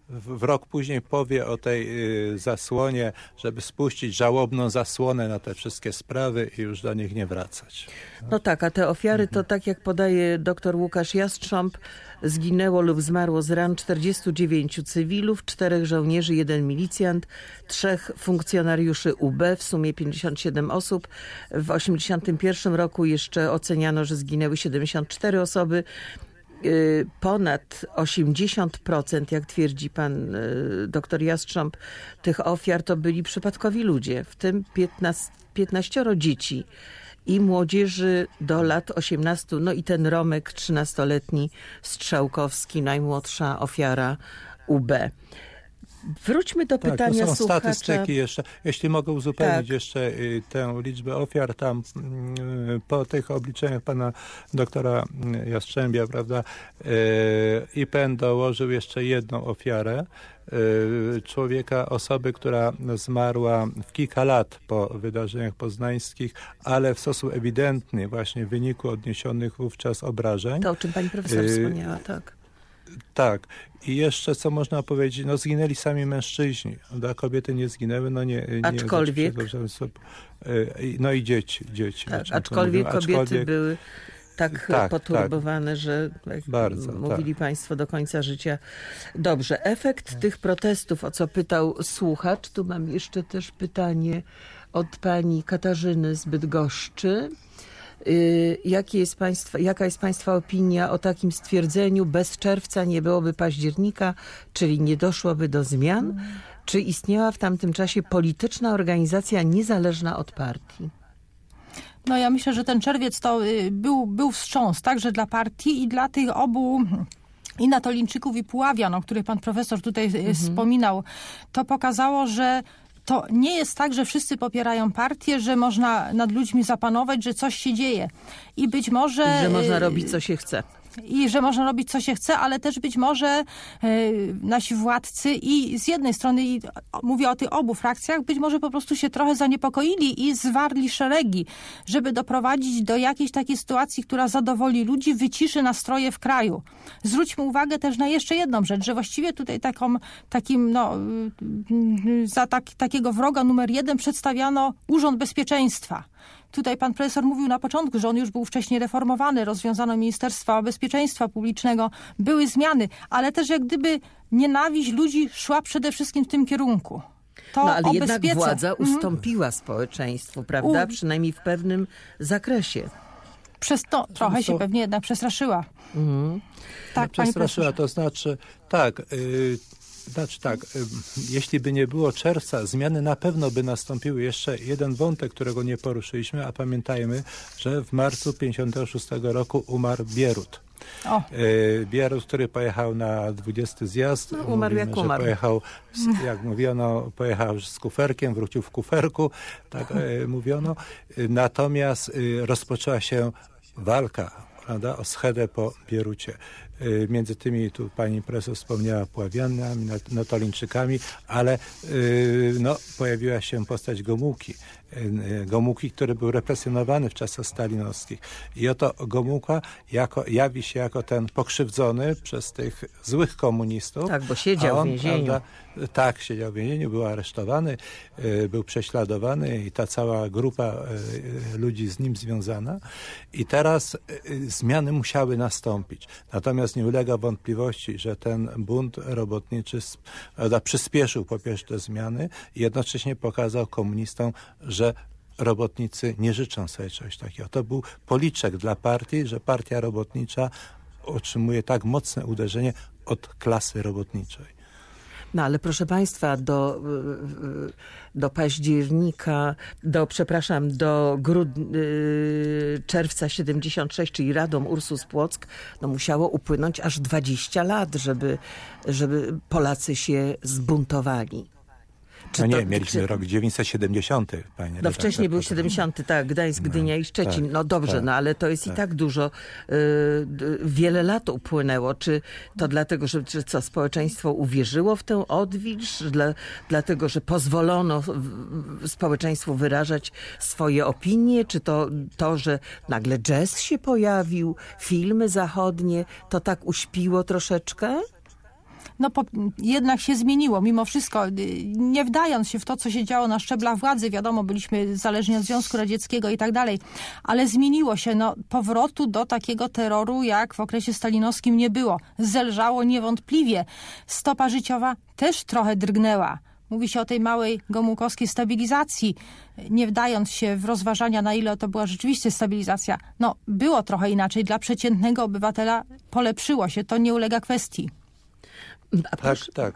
w, rok później powie o tej y, zasłonie, żeby spuścić żałobną zasłonę na te wszystkie sprawy i już do nich nie wracać. No tak, a te ofiary to tak jak podaje dr Łukasz Jastrząb, zginęło lub zmarło z ran 49 cywilów, czterech żołnierzy, jeden milicjant, trzech funkcjonariuszy UB, w sumie 57 osób. W 81 roku jeszcze oceniano, że zginęły 74 osoby. Y, Ponad 80%, jak twierdzi pan y, doktor Jastrząb, tych ofiar to byli przypadkowi ludzie, w tym 15, 15 dzieci i młodzieży do lat 18, no i ten Romek 13-letni Strzałkowski, najmłodsza ofiara UB. Wróćmy do Tak, pytania to są słuchacza. statystyki jeszcze. Jeśli mogę uzupełnić Tak. jeszcze y, tę liczbę ofiar, tam y, po tych obliczeniach pana doktora y, Jastrzębia, prawda, IPN dołożył jeszcze jedną ofiarę człowieka, osoby, która zmarła w kilka lat po wydarzeniach poznańskich, ale w sposób ewidentny właśnie w wyniku odniesionych wówczas obrażeń. To, o czym pani profesor wspomniała, tak. Tak. I jeszcze co można powiedzieć, no zginęli sami mężczyźni, a kobiety nie zginęły, no nie... nie Aczkolwiek- znaczy. Y, No i dzieci, dzieci. tak czym tu aczkolwiek kobiety Aczkolwiek- były tak, tak, poturbowane, że jak Bardzo, mówili tak. państwo do końca życia. Dobrze, efekt tych protestów, o co pytał słuchacz, tu mam jeszcze też pytanie od pani Katarzyny z Bydgoszczy. Y, Jakie jest państwa, jaka jest Państwa opinia o takim stwierdzeniu, bez czerwca nie byłoby października, czyli nie doszłoby do zmian? Czy istniała w tamtym czasie polityczna organizacja niezależna od partii? No ja myślę, że ten czerwiec to y, był, był wstrząs także dla partii i dla tych obu i Natolińczyków i Puławian, o których pan profesor tutaj y, wspominał. To pokazało, że to nie jest tak, że wszyscy popierają partię, że można nad ludźmi zapanować, że coś się dzieje. I być może... Że można y, robić co się chce. I że można robić co się chce, ale też być może e, nasi władcy i z jednej strony, i mówię o tych obu frakcjach, być może po prostu się trochę zaniepokoili i zwarli szeregi, żeby doprowadzić do jakiejś takiej sytuacji, która zadowoli ludzi, wyciszy nastroje w kraju. Zwróćmy uwagę też na jeszcze jedną rzecz, że właściwie tutaj taką, takim, no, y, za tak, takiego wroga numer jeden przedstawiano Urząd Bezpieczeństwa. Tutaj pan profesor mówił na początku, że on już był wcześniej reformowany, rozwiązano Ministerstwa Bezpieczeństwa Publicznego, były zmiany, ale też jak gdyby nienawiść ludzi szła przede wszystkim w tym kierunku. To No ale jednak bezpiece. władza Mhm. ustąpiła społeczeństwu, prawda? U- Przynajmniej w pewnym zakresie. Przez to trochę się pewnie jednak przestraszyła. Mhm. Tak, Przestraszyła, to znaczy, tak, y, znaczy tak, jeśli by nie było czerwca, zmiany na pewno by nastąpiły. Jeszcze jeden wątek, którego nie poruszyliśmy, a pamiętajmy, że w marcu 56 roku umarł Bierut. O, Y, Bierut, który pojechał na 20 zjazd. No, umarł Mówimy, jak że umarł. Pojechał, z, jak mówiono, pojechał z kuferkiem, wrócił w kuferku, tak e, mówiono. Y, Natomiast rozpoczęła się walka prawda, o schedę po Bierucie. Y, Między tymi, tu pani profesor wspomniała, Pławianami, Natolińczykami, ale y, no, pojawiła się postać Gomułki. Y, Gomułki, który był represjonowany w czasach stalinowskich. I oto Gomułka jako, jawi się jako ten pokrzywdzony przez tych złych komunistów. Tak, bo siedział on, w więzieniu. Prawda, tak, siedział w więzieniu, był aresztowany, był prześladowany i ta cała grupa ludzi z nim związana. I teraz zmiany musiały nastąpić. Natomiast nie ulega wątpliwości, że ten bunt robotniczy prawda, przyspieszył po pierwsze te zmiany i jednocześnie pokazał komunistom, że robotnicy nie życzą sobie czegoś takiego. To był policzek dla partii, że partia robotnicza otrzymuje tak mocne uderzenie od klasy robotniczej. No ale proszę Państwa, do, y, y, do października, do, przepraszam, do grud, y, czerwca 76, czyli Radom Ursus Płock, no musiało upłynąć aż 20 lat, żeby, żeby Polacy się zbuntowali. Czy no nie, to- mieliśmy czy- rok 970, panie No redaktor, wcześniej był to- 70, tak, Gdańsk, Gdynia i Szczecin. tak, no dobrze, tak, no ale to jest i tak dużo, y, wiele lat upłynęło. Czy to dlatego, że czy co, społeczeństwo uwierzyło w tę odwilż? Dla, dlatego, że pozwolono społeczeństwu wyrażać swoje opinie? Czy to to, że nagle jazz się pojawił, filmy zachodnie, to tak uśpiło troszeczkę? No po, jednak się zmieniło mimo wszystko. Y, nie wdając się w to, co się działo na szczeblach władzy, wiadomo, byliśmy zależni od Związku Radzieckiego i tak dalej, ale zmieniło się. No, powrotu do takiego terroru, jak w okresie stalinowskim nie było. Zelżało niewątpliwie. Stopa życiowa też trochę drgnęła. Mówi się o tej małej gomułkowskiej stabilizacji, nie wdając się w rozważania, na ile to była rzeczywiście stabilizacja. No, było trochę inaczej. Dla przeciętnego obywatela polepszyło się. To nie ulega kwestii. A Tak, proszę, tak.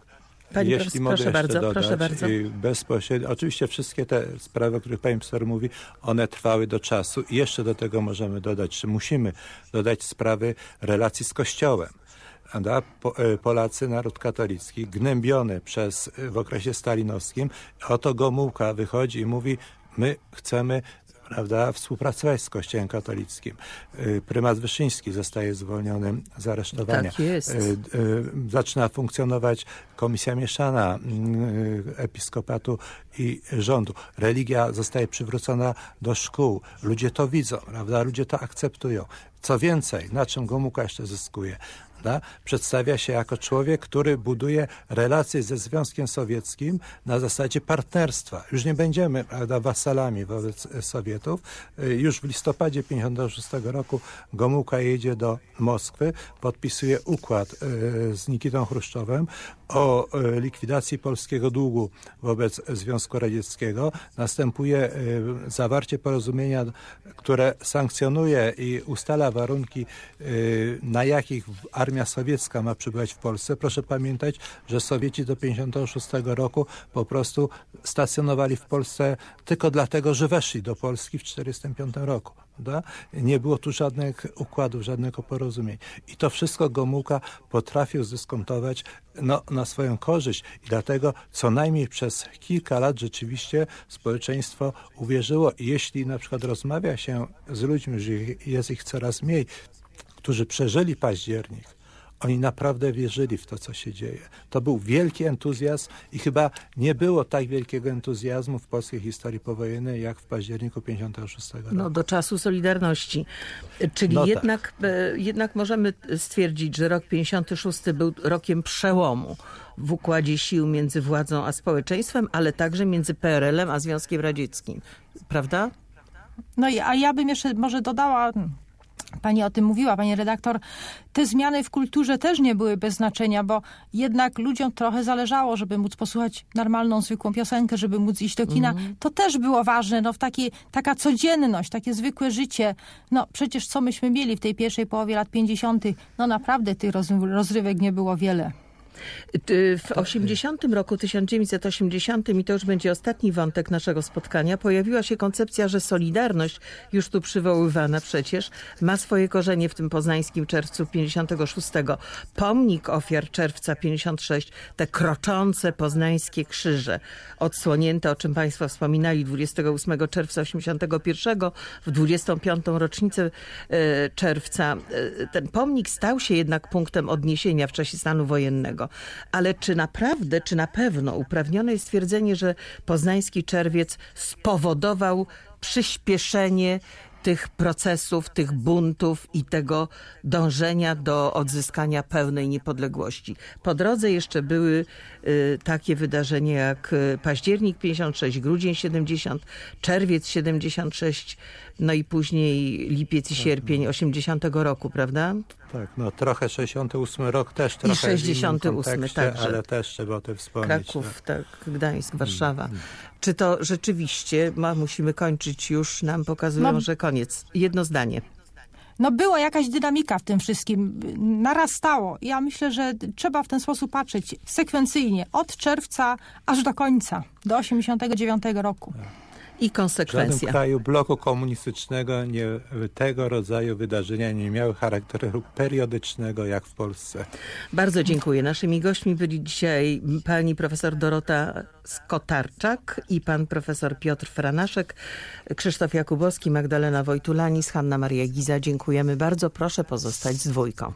Pani Jeśli profesor, mogę proszę jeszcze bardzo, dodać, proszę bardzo. bezpośrednio, oczywiście wszystkie te sprawy, o których pani profesor mówi, one trwały do czasu i jeszcze do tego możemy dodać, czy musimy dodać sprawy relacji z Kościołem. Prawda? E, Polacy, naród katolicki, gnębiony przez, e, w okresie stalinowskim, oto Gomułka wychodzi i mówi, my chcemy prawda, współpracować z Kościołem katolickim. Y, Prymas Wyszyński zostaje zwolniony z aresztowania. Tak jest. Y, y, Zaczyna funkcjonować komisja mieszana episkopatu i rządu. Religia zostaje przywrócona do szkół. Ludzie to widzą, prawda? Ludzie to akceptują. Co więcej, na czym Gomułka jeszcze zyskuje? Prawda? Przedstawia się jako człowiek, który buduje relacje ze Związkiem Sowieckim na zasadzie partnerstwa. Już nie będziemy prawda, wasalami wobec Sowietów. Już w listopadzie 1956 roku Gomułka jedzie do Moskwy, podpisuje układ e, z Nikitą Chruszczowem o e, likwidacji polskiego długu wobec Związku Radzieckiego. Następuje e, zawarcie porozumienia, które sankcjonuje i ustala warunki, na jakich armia sowiecka ma przybywać w Polsce. Proszę pamiętać, że Sowieci do 1956 roku po prostu stacjonowali w Polsce tylko dlatego, że weszli do Polski w 1945 roku. Prawda? Nie było tu żadnych układów, żadnego porozumień. I to wszystko Gomułka potrafił zdyskontować no, na swoją korzyść. I dlatego co najmniej przez kilka lat rzeczywiście społeczeństwo uwierzyło. I jeśli na przykład rozmawia się z ludźmi, że jest ich coraz mniej, którzy przeżyli październik, oni naprawdę wierzyli w to, co się dzieje. To był wielki entuzjazm i chyba nie było tak wielkiego entuzjazmu w polskiej historii powojennej, jak w październiku 56 roku. No, do czasu Solidarności. Czyli No tak. jednak, e, jednak możemy stwierdzić, że rok 56 był rokiem przełomu w układzie sił między władzą a społeczeństwem, ale także między PRL-em a Związkiem Radzieckim. Prawda? No i, a ja bym jeszcze może dodała, pani o tym mówiła, pani redaktor, te zmiany w kulturze też nie były bez znaczenia, bo jednak ludziom trochę zależało, żeby móc posłuchać normalną, zwykłą piosenkę, żeby móc iść do kina. To też było ważne, no w takiej, taka codzienność, takie zwykłe życie. No przecież co myśmy mieli w tej pierwszej połowie lat 50., no naprawdę tych roz, rozrywek nie było wiele. W 80 roku, 1980, i to już będzie ostatni wątek naszego spotkania, pojawiła się koncepcja, że Solidarność, już tu przywoływana przecież, ma swoje korzenie w tym poznańskim czerwcu 56. Pomnik ofiar czerwca 56, te kroczące poznańskie krzyże, odsłonięte, o czym Państwo wspominali, 28 czerwca 81, w 25. rocznicę e, czerwca. E, Ten pomnik stał się jednak punktem odniesienia w czasie stanu wojennego. Ale czy naprawdę, czy na pewno uprawnione jest stwierdzenie, że poznański czerwiec spowodował przyspieszenie tych procesów, tych buntów i tego dążenia do odzyskania pełnej niepodległości. Po drodze jeszcze były takie wydarzenia jak y, październik 56, grudzień 70, czerwiec 76, no i później lipiec i sierpień 80 roku, prawda? Tak, no trochę 68 rok też trochę innym 68 kontekście, także. ale też trzeba o tym wspomnieć. Kraków, tak, Gdańsk, Warszawa. Czy to rzeczywiście, ma, musimy kończyć już, nam pokazują, No. że koniec. Jedno zdanie. No była jakaś dynamika w tym wszystkim, narastało. Ja myślę, że trzeba w ten sposób patrzeć sekwencyjnie, od czerwca aż do końca, do 89 roku. I W żadnym konsekwencja. kraju bloku komunistycznego nie, tego rodzaju wydarzenia nie miały charakteru periodycznego jak w Polsce. Bardzo dziękuję. Naszymi gośćmi byli dzisiaj pani profesor Dorota Skotarczak i pan profesor Piotr Franaszek, Krzysztof Jakubowski, Magdalena Wojtulanis, Hanna Maria Giza. Dziękujemy bardzo. Proszę pozostać z dwójką.